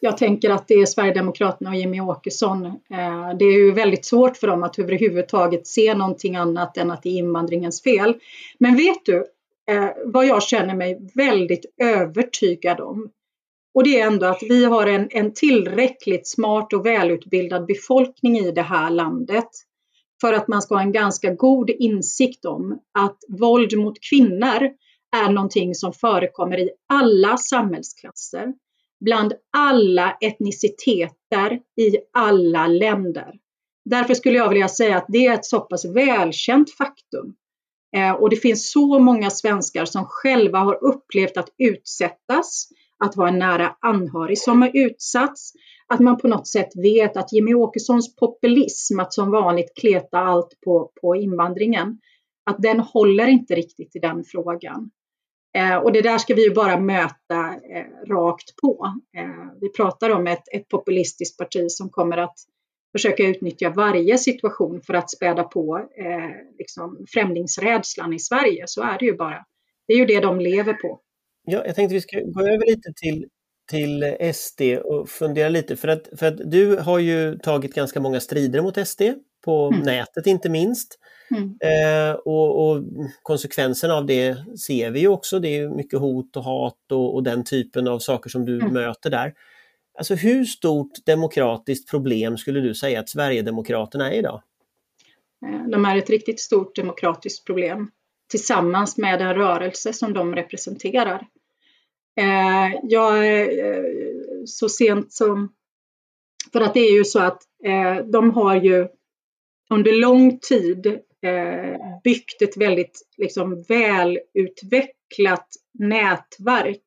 jag tänker att det är Sverigedemokraterna och Jimmy Åkesson. Eh, det är ju väldigt svårt för dem att överhuvudtaget se någonting annat än att det är invandringens fel. Men vet du eh, vad jag känner mig väldigt övertygad om? Och det är ändå att vi har en, en tillräckligt smart och välutbildad befolkning i det här landet för att man ska ha en ganska god insikt om att våld mot kvinnor är någonting som förekommer i alla samhällsklasser bland alla etniciteter i alla länder. Därför skulle jag vilja säga att det är ett så pass välkänt faktum. Eh, och det finns så många svenskar som själva har upplevt att utsättas, att ha en nära anhörig som har utsatts, att man på något sätt vet att Jimmy Åkessons populism, att som vanligt kleta allt på, på invandringen, att den håller inte riktigt i den frågan. Eh, och det där ska vi ju bara möta eh, rakt på. Eh, vi pratar om ett, ett populistiskt parti som kommer att försöka utnyttja varje situation för att späda på eh, liksom främlingsrädslan i Sverige. Så är det ju bara. Det är ju det de lever på. Ja, jag tänkte vi ska gå över lite till, till SD och fundera lite. För att, för att du har ju tagit ganska många strider mot SD, på mm. nätet inte minst. Mm. Eh, och, och, konsekvenserna av det ser vi ju också. Det är mycket hot och hat och, och den typen av saker som du mm. möter där. Alltså hur stort demokratiskt problem skulle du säga att Sverigedemokraterna är idag? Eh, de är ett riktigt stort demokratiskt problem tillsammans med den rörelse som de representerar. Eh, jag, eh, så sent som, för att det är ju så att eh, de har ju under lång tid eh, byggt ett väldigt liksom, välutvecklat nätverk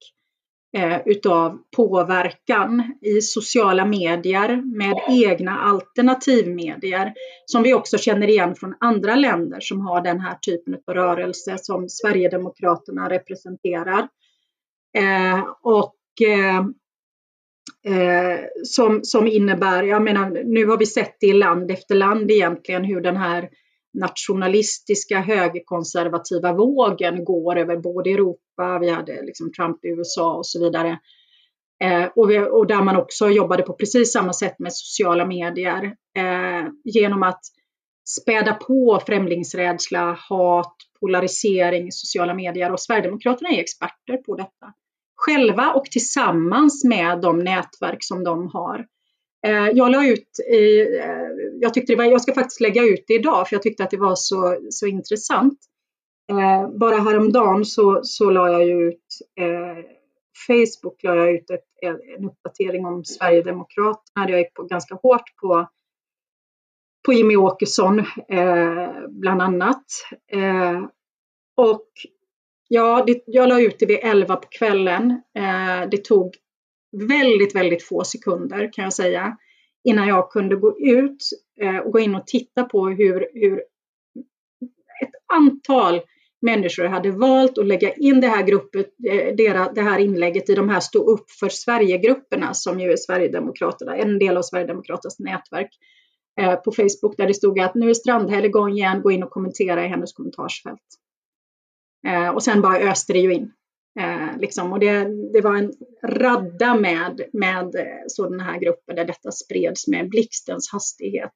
eh, utav påverkan i sociala medier med egna alternativmedier som vi också känner igen från andra länder som har den här typen av rörelse som Sverigedemokraterna representerar. Eh, och eh, eh som, som innebär, jag menar nu har vi sett det i land efter land egentligen hur den här nationalistiska högerkonservativa vågen går över både Europa, vi hade liksom Trump i USA och så vidare. Eh, och, vi, och, där man också jobbade på precis samma sätt med sociala medier eh, genom att späda på främlingsrädsla, hat, polarisering i sociala medier och Sverigedemokraterna är experter på detta. Själva och tillsammans med de nätverk som de har. Eh, jag la ut, eh, jag tyckte det var, jag ska faktiskt lägga ut det idag för jag tyckte att det var så, så intressant. Eh, bara häromdagen så, så la jag ut, Facebook la jag ut ett, en uppdatering om Sverigedemokraterna. Jag gick på ganska hårt på, på Jimmy Åkesson eh, bland annat. Eh, och ja, det, jag la ut det vid 11 på kvällen. Eh, det tog väldigt, väldigt få sekunder kan jag säga innan jag kunde gå ut eh, och gå in och titta på hur, hur ett antal människor hade valt att lägga in det här, gruppet, det här inlägget i de här stå upp för Sverige-grupperna som ju är Sverigedemokraterna, en del av Sverigedemokraternas nätverk eh, Eh, på Facebook där det stod att nu är Strandhäll igång igen, gå in och kommentera i hennes kommentarsfält. Eh, och sen bara öste det ju in. Eh, liksom. Och det, det, var en radda med, med eh, sådana här grupper där detta spreds med blixtens hastighet.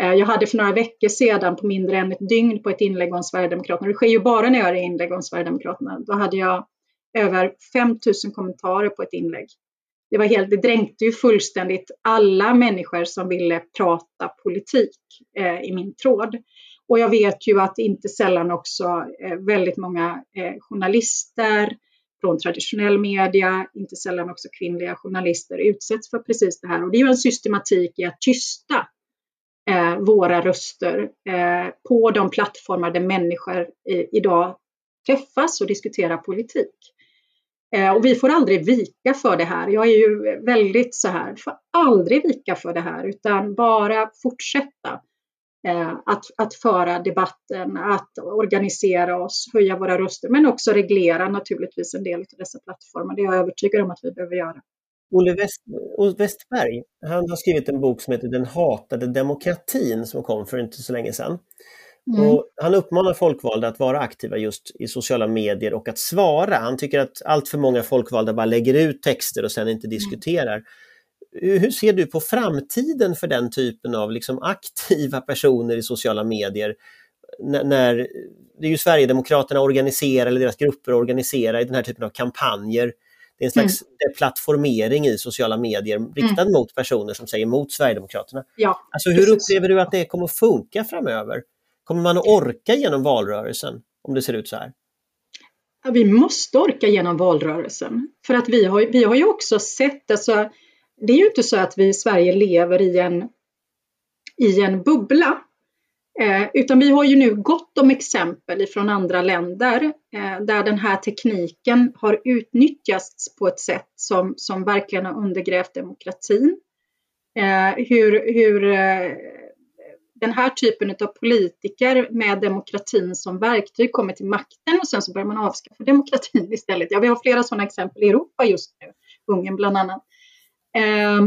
Eh, jag hade för några veckor sedan på mindre än ett dygn på ett inlägg om Sverigedemokraterna, det sker ju bara när jag gör inlägg om Sverigedemokraterna, då hade jag över 5000 kommentarer på ett inlägg. Det, var helt, det dränkte ju fullständigt alla människor som ville prata politik eh, i min tråd. Och jag vet ju att inte sällan också eh, väldigt många eh, journalister från traditionell media, inte sällan också kvinnliga journalister utsätts för precis det här. Och det är ju en systematik i att tysta eh, våra röster eh, på de plattformar där människor idag träffas och diskuterar politik. Eh, och vi får aldrig vika för det här. Jag är ju väldigt så här, får aldrig vika för det här utan bara fortsätta. Eh, att, att föra debatten, att organisera oss, höja våra röster, men också reglera naturligtvis en del av dessa plattformar. Det är jag övertygad om att vi behöver göra. Olle West, Westberg, han har skrivit en bok som heter Den hatade demokratin som kom för inte så länge sedan. Mm. Han uppmanar folkvalda att vara aktiva just i sociala medier och att svara. Han tycker att allt för många folkvalda bara lägger ut texter och sen inte mm. diskuterar. Mm hur ser du på framtiden för den typen av liksom aktiva personer i sociala medier? N när, det är ju Sverigedemokraterna organiserar, eller deras grupper organiserar i den här typen av kampanjer. Det är en slags mm. plattformering i sociala medier riktad mm. mot personer som säger emot Sverigedemokraterna. Ja, alltså, hur precis. upplever du att det kommer att funka framöver? Kommer man att orka genom valrörelsen om det ser ut så här? vi måste orka genom valrörelsen. För att vi har, vi har ju också sett, alltså, det är ju inte så att vi i Sverige lever i en, i en bubbla. Eh, utan vi har ju nu gott om exempel ifrån andra länder eh, där den här tekniken har utnyttjats på ett sätt som, som verkligen har undergrävt demokratin. Eh, hur, hur eh, den här typen av politiker med demokratin som verktyg kommer till makten och sen så börjar man avskaffa demokratin istället. Ja, vi har flera sådana exempel i Europa just nu, Ungern bland annat. Eh,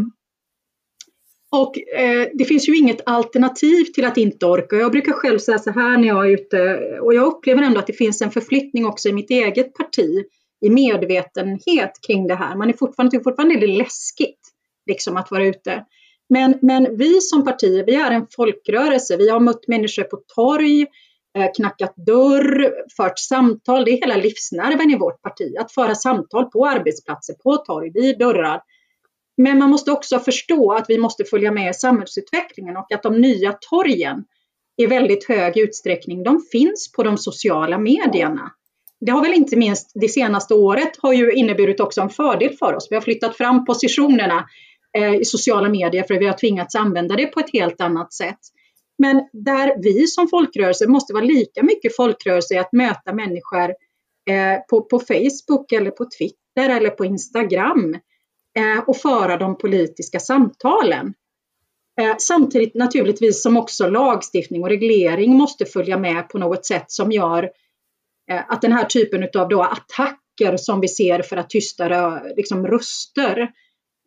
och eh, det finns ju inget alternativ till att inte orka. Jag brukar själv säga så här när jag är ute och jag upplever ändå att det finns en förflyttning också i mitt eget parti i medvetenhet kring det här. Man är fortfarande, det är det läskigt liksom att vara ute. Men, men vi som parti, vi är en folkrörelse. Vi har mött människor på torg, eh, knackat dörr, fört samtal. Det är hela livsnerven i vårt parti, att föra samtal på arbetsplatser, på torg, vid dörrar Men man måste också förstå att vi måste följa med i samhällsutvecklingen och att de nya torgen i väldigt hög utsträckning, de finns på de sociala medierna. Det har väl inte minst det senaste året har ju inneburit också en fördel för oss. Vi har flyttat fram positionerna eh, i sociala medier för vi har tvingats använda det på ett helt annat sätt. Men där vi som folkrörelse måste vara lika mycket folkrörelse i att möta människor eh, på, på Facebook eller på Twitter eller på Instagram eh, och föra de politiska samtalen. Eh, samtidigt naturligtvis som också lagstiftning och reglering måste följa med på något sätt som gör eh, att den här typen av då attacker som vi ser för att tysta liksom, röster eh,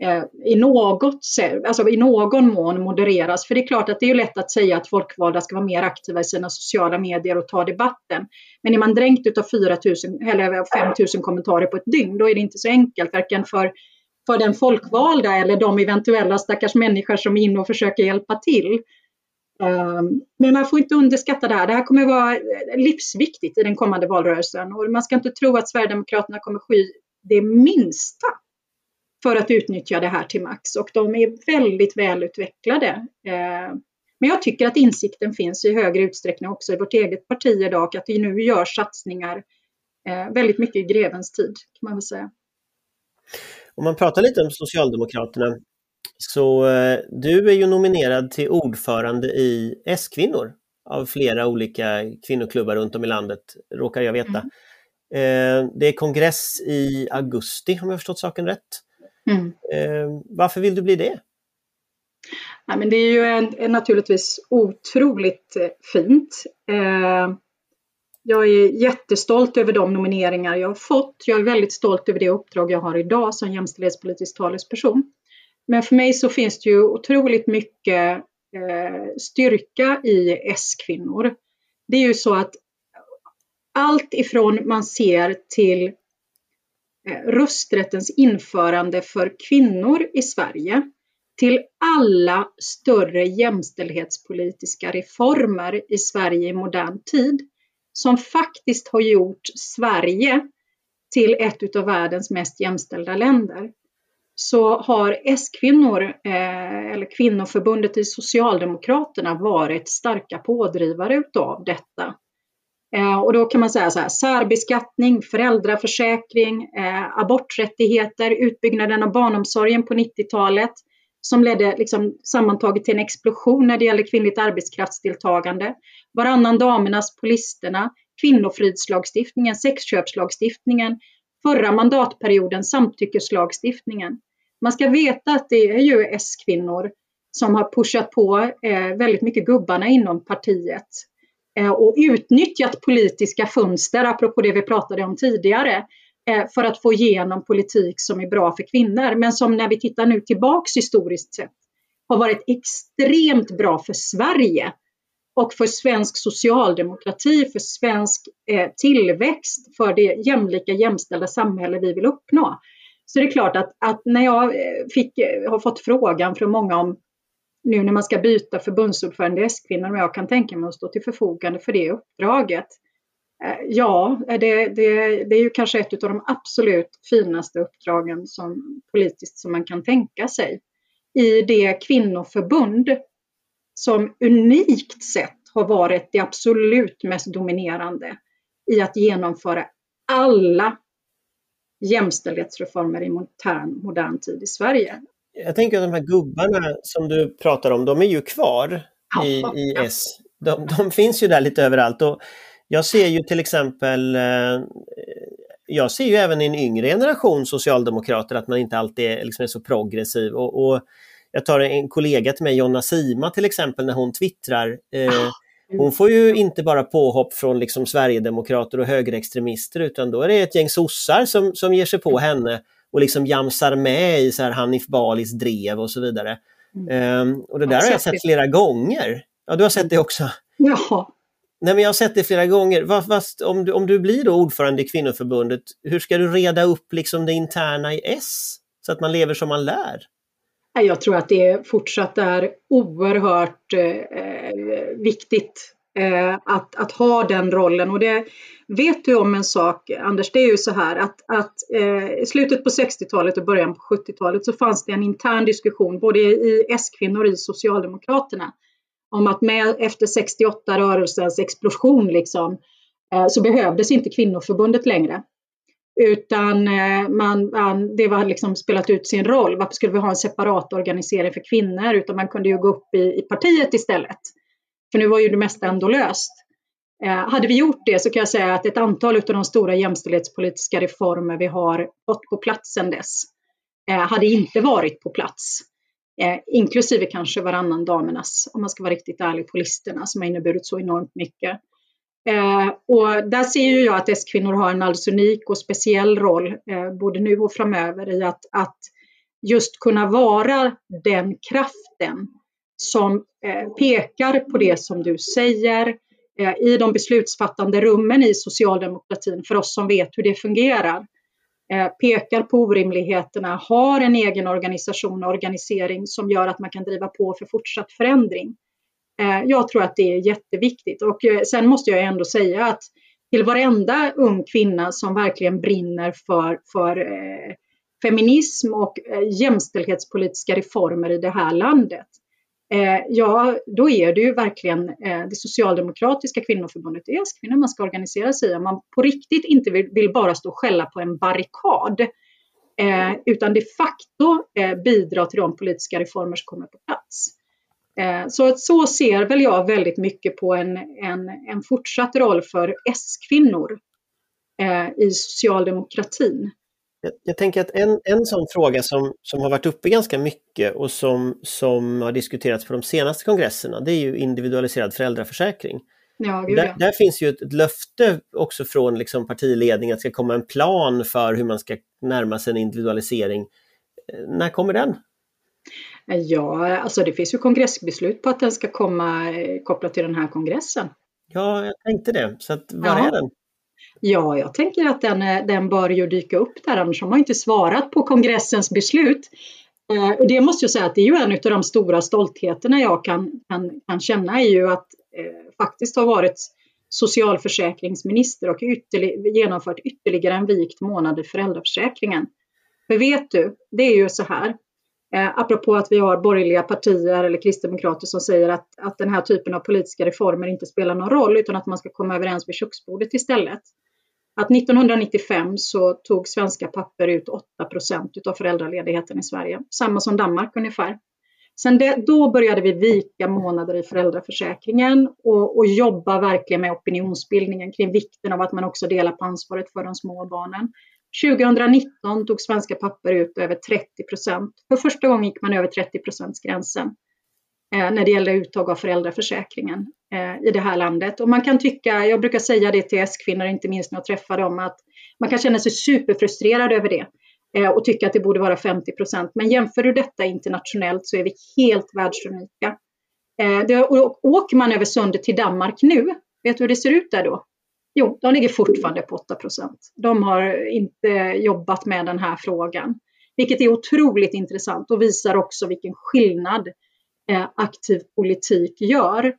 Eh, i, något, alltså i någon mån modereras. För det är klart att det är lätt att säga att folkvalda ska vara mer aktiva i sina sociala medier och ta debatten. Men är man dränkt av 4 000 eller 5 000 kommentarer på ett dygn, då är det inte så enkelt, varken för för den folkvalda eller de eventuella stackars människor som är inne och försöker hjälpa till. Eh, men man får inte underskatta det här. Det här kommer att vara eh, livsviktigt i den kommande valrörelsen och man ska inte tro att Sverigedemokraterna kommer sky det minsta för att utnyttja det här till max och de är väldigt välutvecklade. Ehm, men jag tycker att insikten finns i högre utsträckning också i vårt eget parti idag att vi nu gör satsningar eh, väldigt mycket i grevens tid kan man väl säga. Om man pratar lite om Socialdemokraterna, så eh, du är ju nominerad till ordförande i S-kvinnor av flera olika kvinnoklubbar runt om i landet, råkar jag veta. Mm. Eh, det är kongress i augusti om jag förstått saken rätt. Mm. Eh, varför vill du bli det? Nej, men det är ju en, en naturligtvis otroligt fint. Eh, jag är jättestolt över de nomineringar jag har fått. Jag är väldigt stolt över det uppdrag jag har idag som jämställdhetspolitisk talesperson. Men för mig så finns det ju otroligt mycket eh, styrka i S-kvinnor. Det är ju så att allt ifrån man ser till eh, Eh, rösträttens införande för kvinnor i Sverige till alla större jämställdhetspolitiska reformer i Sverige i modern tid som faktiskt har gjort Sverige till ett av världens mest jämställda länder så har S-kvinnor, eh, eller kvinnoförbundet i Socialdemokraterna, varit starka pådrivare utav detta. Eh, och då kan man säga så här, särbeskattning, föräldraförsäkring, eh, aborträttigheter, utbyggnaden av barnomsorgen på 90-talet, som ledde liksom sammantaget till en explosion när det gäller kvinnligt arbetskraftsdeltagande. Varannan damernas på listorna, kvinnofridslagstiftningen, sexköpslagstiftningen, förra mandatperioden samtyckeslagstiftningen. Man ska veta att det är ju S-kvinnor som har pushat på eh, väldigt mycket gubbarna inom partiet Eh, och utnyttjat politiska fönster, apropå det vi pratade om tidigare, eh, för att få igenom politik som är bra för kvinnor, men som när vi tittar nu tillbaks historiskt sett har varit extremt bra för Sverige och för svensk socialdemokrati, för svensk eh, tillväxt, för det jämlika, jämställda samhälle vi vill uppnå. Så det är klart att, att när jag fick, har fått frågan från många om nu när man ska byta förbundsordförande i S-kvinnor, om jag kan tänka mig att stå till förfogande för det uppdraget. Eh, ja, eh, det, det, det är ju kanske ett av de absolut finaste uppdragen som politiskt som man kan tänka sig. I det kvinnoförbund som unikt sett har varit det absolut mest dominerande i att genomföra alla jämställdhetsreformer i modern, modern tid i Sverige. Jag tänker att de här gubbarna som du pratar om, de är ju kvar i, i. S. De, de, finns ju där lite överallt. Och jag ser ju till exempel, eh, jag ser ju även i en yngre generation socialdemokrater att man inte alltid är, liksom är så progressiv. Och, och, jag tar en kollega till mig, Jonna Sima till exempel, när hon twittrar. Eh, ah, hon får ju inte bara påhopp från liksom Sverigedemokrater och högerextremister utan då är det ett gäng sossar som, som ger sig på henne och liksom jamsar med i så här Hanif Balis drev och så vidare. Mm. Um, och det där har jag sett flera gånger. Ja, du har sett det också? Ja, Nej, men jag har sett det flera gånger. Fast om, du, om du blir då ordförande i kvinnoförbundet, hur ska du reda upp liksom det interna i S? Så att man lever som man lär? Jag tror att det fortsatt är oerhört eh, viktigt eh, Eh, att, att ha den rollen. Och det vet du om en sak, Anders, det är ju så här att, att eh, i slutet på 60-talet och början på 70-talet så fanns det en intern diskussion både i S-kvinnor och i Socialdemokraterna om att med efter 68-rörelsens explosion liksom, eh, så behövdes inte kvinnoförbundet längre. Utan eh, man, man, det var liksom spelat ut sin roll. Varför skulle vi ha en separat organisering för kvinnor? Utan man kunde ju gå upp i, i partiet istället. För nu var ju det mesta ändå löst. Eh, hade vi gjort det så kan jag säga att ett antal av de stora jämställdhetspolitiska reformer vi har fått på plats sedan dess eh, hade inte varit på plats. Eh, inklusive kanske varannan damernas, om man ska vara riktigt ärlig, på listorna som har inneburit så enormt mycket. Eh, och där ser ju jag att S-kvinnor har en alldeles unik och speciell roll, eh, både nu och framöver, i att, att just kunna vara den kraften som eh, pekar på det som du säger eh, i de beslutsfattande rummen i socialdemokratin för oss som vet hur det fungerar. Eh, pekar på orimligheterna, har en egen organisation och organisering som gör att man kan driva på för fortsatt förändring. Jag tror att det är jätteviktigt och sen måste jag ändå säga att till varenda ung kvinna som verkligen brinner för, för feminism och jämställdhetspolitiska reformer i det här landet. Eh, ja, då är det ju verkligen eh, det socialdemokratiska kvinnoförbundet, ES-kvinnor man ska organisera sig om man på riktigt inte vill, vill, bara stå och skälla på en barrikad eh, utan de facto bidra till de politiska reformer som kommer på plats. Eh, så, så ser väl jag väldigt mycket på en, en, en fortsatt roll för S-kvinnor eh, i socialdemokratin. Jag, jag, tänker att en, en sån fråga som, som har varit uppe ganska mycket och som, som har diskuterats på de senaste kongresserna, det är ju individualiserad föräldraförsäkring. Ja, gud, där, där, finns ju ett, ett löfte också från liksom partiledningen att det ska komma en plan för hur man ska närma sig en individualisering. Eh, när kommer den? Ja, alltså det finns ju kongressbeslut på att den ska komma eh, kopplat till den här kongressen. Ja, jag tänkte det. Så att, var ja. är den? Ja, jag tänker att den, eh, den bör ju dyka upp där, annars har man inte svarat på kongressens beslut. Eh, och det måste jag säga att det är ju en av de stora stoltheterna jag kan, kan, kan känna är ju att eh, faktiskt ha varit socialförsäkringsminister och ytterlig, genomfört ytterligare en vikt månad i föräldraförsäkringen. För vet du, det är ju så här Eh, apropå att vi har borgerliga partier eller kristdemokrater som säger att, att den här typen av politiska reformer inte spelar någon roll utan att man ska komma överens vid köksbordet istället. Att 1995 så tog svenska papper ut 8 procent av föräldraledigheten i Sverige, samma som Danmark ungefär. Sen det, då började vi vika månader i föräldraförsäkringen och, och, jobba verkligen med opinionsbildningen kring vikten av att man också delar på ansvaret för de små barnen. 2019 tog svenska papper ut över 30 procent. För första gången gick man över 30-procentsgränsen eh, när det gäller uttag av föräldraförsäkringen eh, i det här landet. Och man kan tycka, jag brukar säga det till S-kvinnor, inte minst när jag träffar dem, att man kan känna sig superfrustrerad över det eh, och tycka att det borde vara 50 procent. Men jämför du detta internationellt så är vi helt världsunika. Eh, och åker man över sundet till Danmark nu, vet du hur det ser ut där då? Jo, de ligger fortfarande på 8 procent. De har inte jobbat med den här frågan, vilket är otroligt intressant och visar också vilken skillnad eh, aktiv politik gör.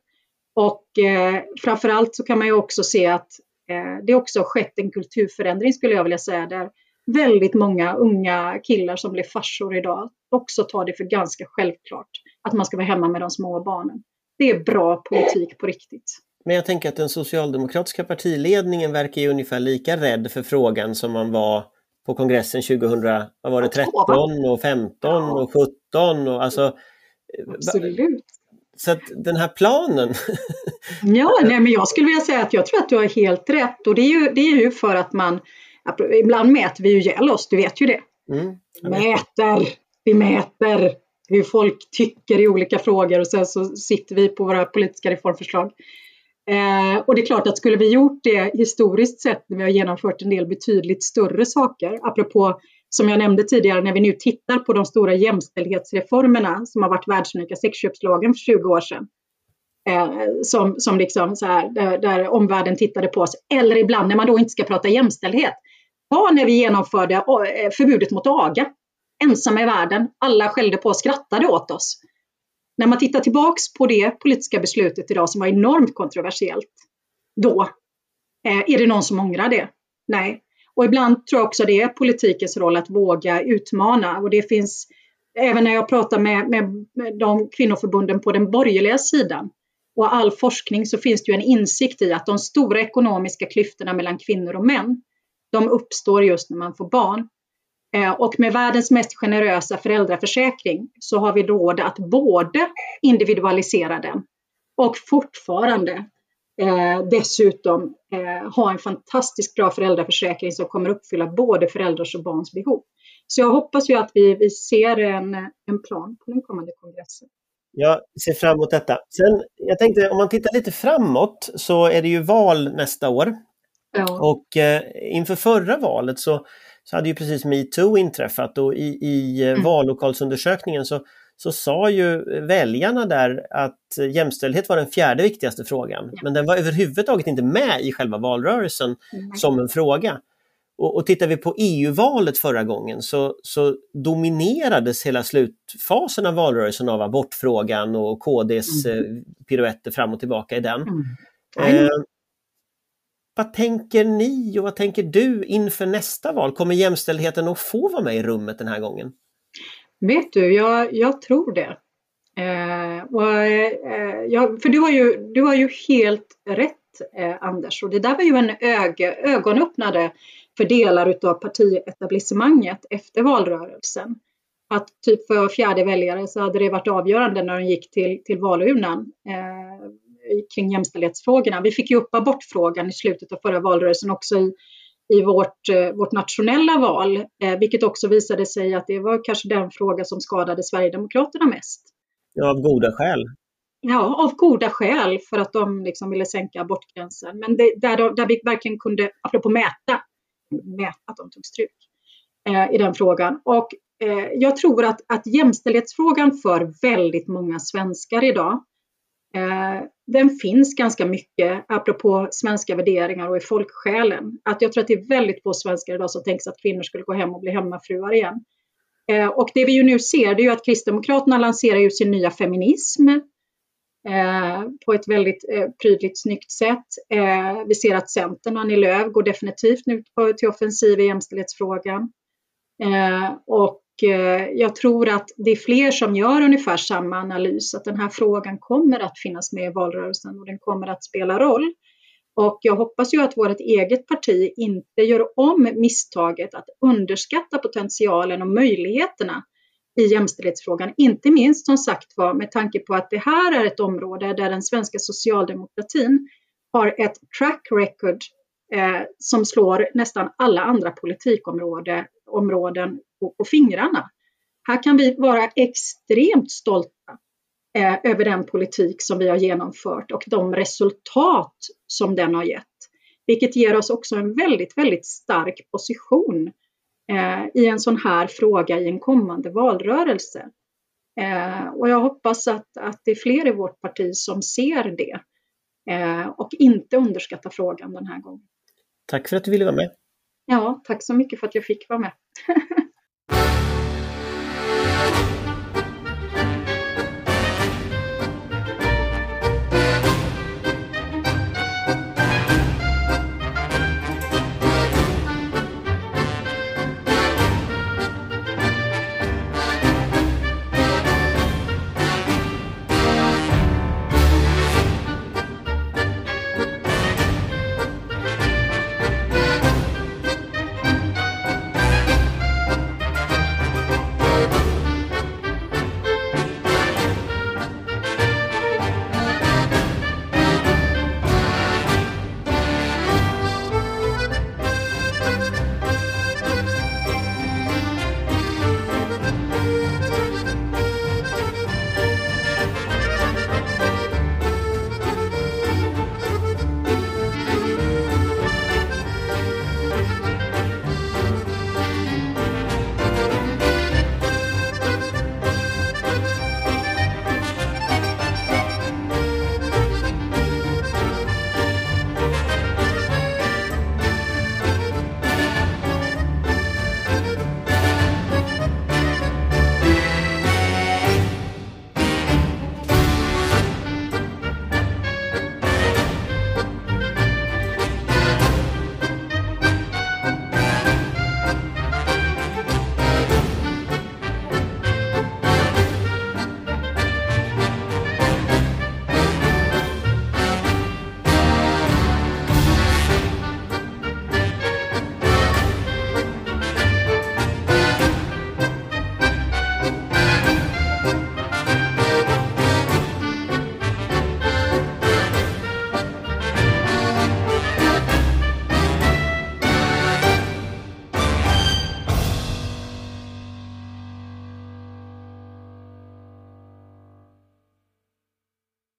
Och eh, framförallt så kan man ju också se att eh, det också har skett en kulturförändring skulle jag vilja säga, där väldigt många unga killar som blir farsor idag också tar det för ganska självklart att man ska vara hemma med de små barnen. Det är bra politik på riktigt. Men jag tänker att den socialdemokratiska partiledningen verkar ju ungefär lika rädd för frågan som man var på kongressen 2000, vad var det, 13 och 15 och 17 och alltså... Absolut. Så att den här planen... ja, nej, men jag skulle vilja säga att jag tror att du har helt rätt och det är ju, det är ju för att man... Ibland mäter vi ju ihjäl oss, du vet ju det. Mm, mäter, vi mäter hur folk tycker i olika frågor och sen så sitter vi på våra politiska reformförslag. Eh, och det är klart att skulle vi gjort det historiskt sett när vi har genomfört en del betydligt större saker, apropå som jag nämnde tidigare när vi nu tittar på de stora jämställdhetsreformerna som har varit världsunika, sexköpslagen för 20 år sedan. Eh, som, som liksom så här, där, där omvärlden tittade på oss. Eller ibland när man då inte ska prata jämställdhet. Ta när vi genomförde eh, förbudet mot aga. Ensamma i världen. Alla skällde på och skrattade åt oss. När man tittar tillbaks på det politiska beslutet idag som var enormt kontroversiellt då, eh, är det någon som ångrar det? Nej. Och ibland tror jag också det är politikens roll att våga utmana och det finns även när jag pratar med, med, med de kvinnoförbunden på den borgerliga sidan och all forskning så finns det ju en insikt i att de stora ekonomiska klyftorna mellan kvinnor och män, de uppstår just när man får barn. Eh, och med världens mest generösa föräldraförsäkring så har vi råd att både individualisera den och fortfarande eh, dessutom eh, ha en fantastiskt bra föräldraförsäkring som kommer uppfylla både föräldrars och barns behov. Så jag hoppas ju att vi, vi ser en, en plan på den kommande kongressen. Jag ser fram emot detta. Sen, jag tänkte om man tittar lite framåt så är det ju val nästa år. Ja. Och eh, inför förra valet så, så hade ju precis metoo inträffat och i, i eh, mm. vallokalsundersökningen så, så sa ju väljarna där att jämställdhet var den fjärde viktigaste frågan. Men den var överhuvudtaget inte med i själva valrörelsen mm. som en fråga. Och, och tittar vi på EU-valet förra gången så, så dominerades hela slutfasen av valrörelsen av abortfrågan och KDs mm. eh, piruetter fram och tillbaka i den. Mm. Eh, vad tänker ni och vad tänker du inför nästa val? Kommer jämställdheten att få vara med i rummet den här gången? Vet du, jag, jag tror det. Eh, och, eh, jag, för du har, ju, du har ju helt rätt eh, Anders och det där var ju en ög, ögonöppnare för delar av partietablissemanget efter valrörelsen. Att typ för fjärde väljare så hade det varit avgörande när de gick till, till valurnan eh, kring jämställdhetsfrågorna. Vi fick ju upp abortfrågan i slutet av förra valrörelsen också i, i vårt, eh, vårt nationella val, eh, vilket också visade sig att det var kanske den fråga som skadade Sverigedemokraterna mest. Ja, av goda skäl. Ja, av goda skäl för att de liksom ville sänka abortgränsen. Men det, där, där vi verkligen kunde, apropå mäta, med att de tog stryk eh, i den frågan. Och eh, jag tror att, att jämställdhetsfrågan för väldigt många svenskar idag, Eh, den finns ganska mycket, apropå svenska värderingar och i folksjälen. Att jag tror att det är väldigt få svenskar idag som tänker sig att kvinnor skulle gå hem och bli hemmafruar igen. Eh, och det vi ju nu ser, det är ju att Kristdemokraterna lanserar ju sin nya feminism Eh, på ett väldigt eh, prydligt, snyggt sätt. Eh, vi ser att Centern och Annie Lööf går definitivt nu på, till offensiv i jämställdhetsfrågan. Eh, och Eh, jag tror att det är fler som gör ungefär samma analys, att den här frågan kommer att finnas med i valrörelsen och den kommer att spela roll. Och jag hoppas ju att vårt eget parti inte gör om misstaget att underskatta potentialen och möjligheterna i jämställdhetsfrågan. Inte minst som sagt var med tanke på att det här är ett område där den svenska socialdemokratin har ett track record eh, som slår nästan alla andra politikområden områden på, på fingrarna. Här kan vi vara extremt stolta eh, över den politik som vi har genomfört och de resultat som den har gett. Vilket ger oss också en väldigt, väldigt stark position eh, i en sån här fråga i en kommande valrörelse. Eh, och jag hoppas att, att det är fler i vårt parti som ser det eh, och inte underskattar frågan den här gången. Tack för att du ville vara med. Ja, tack så mycket för att jag fick vara med.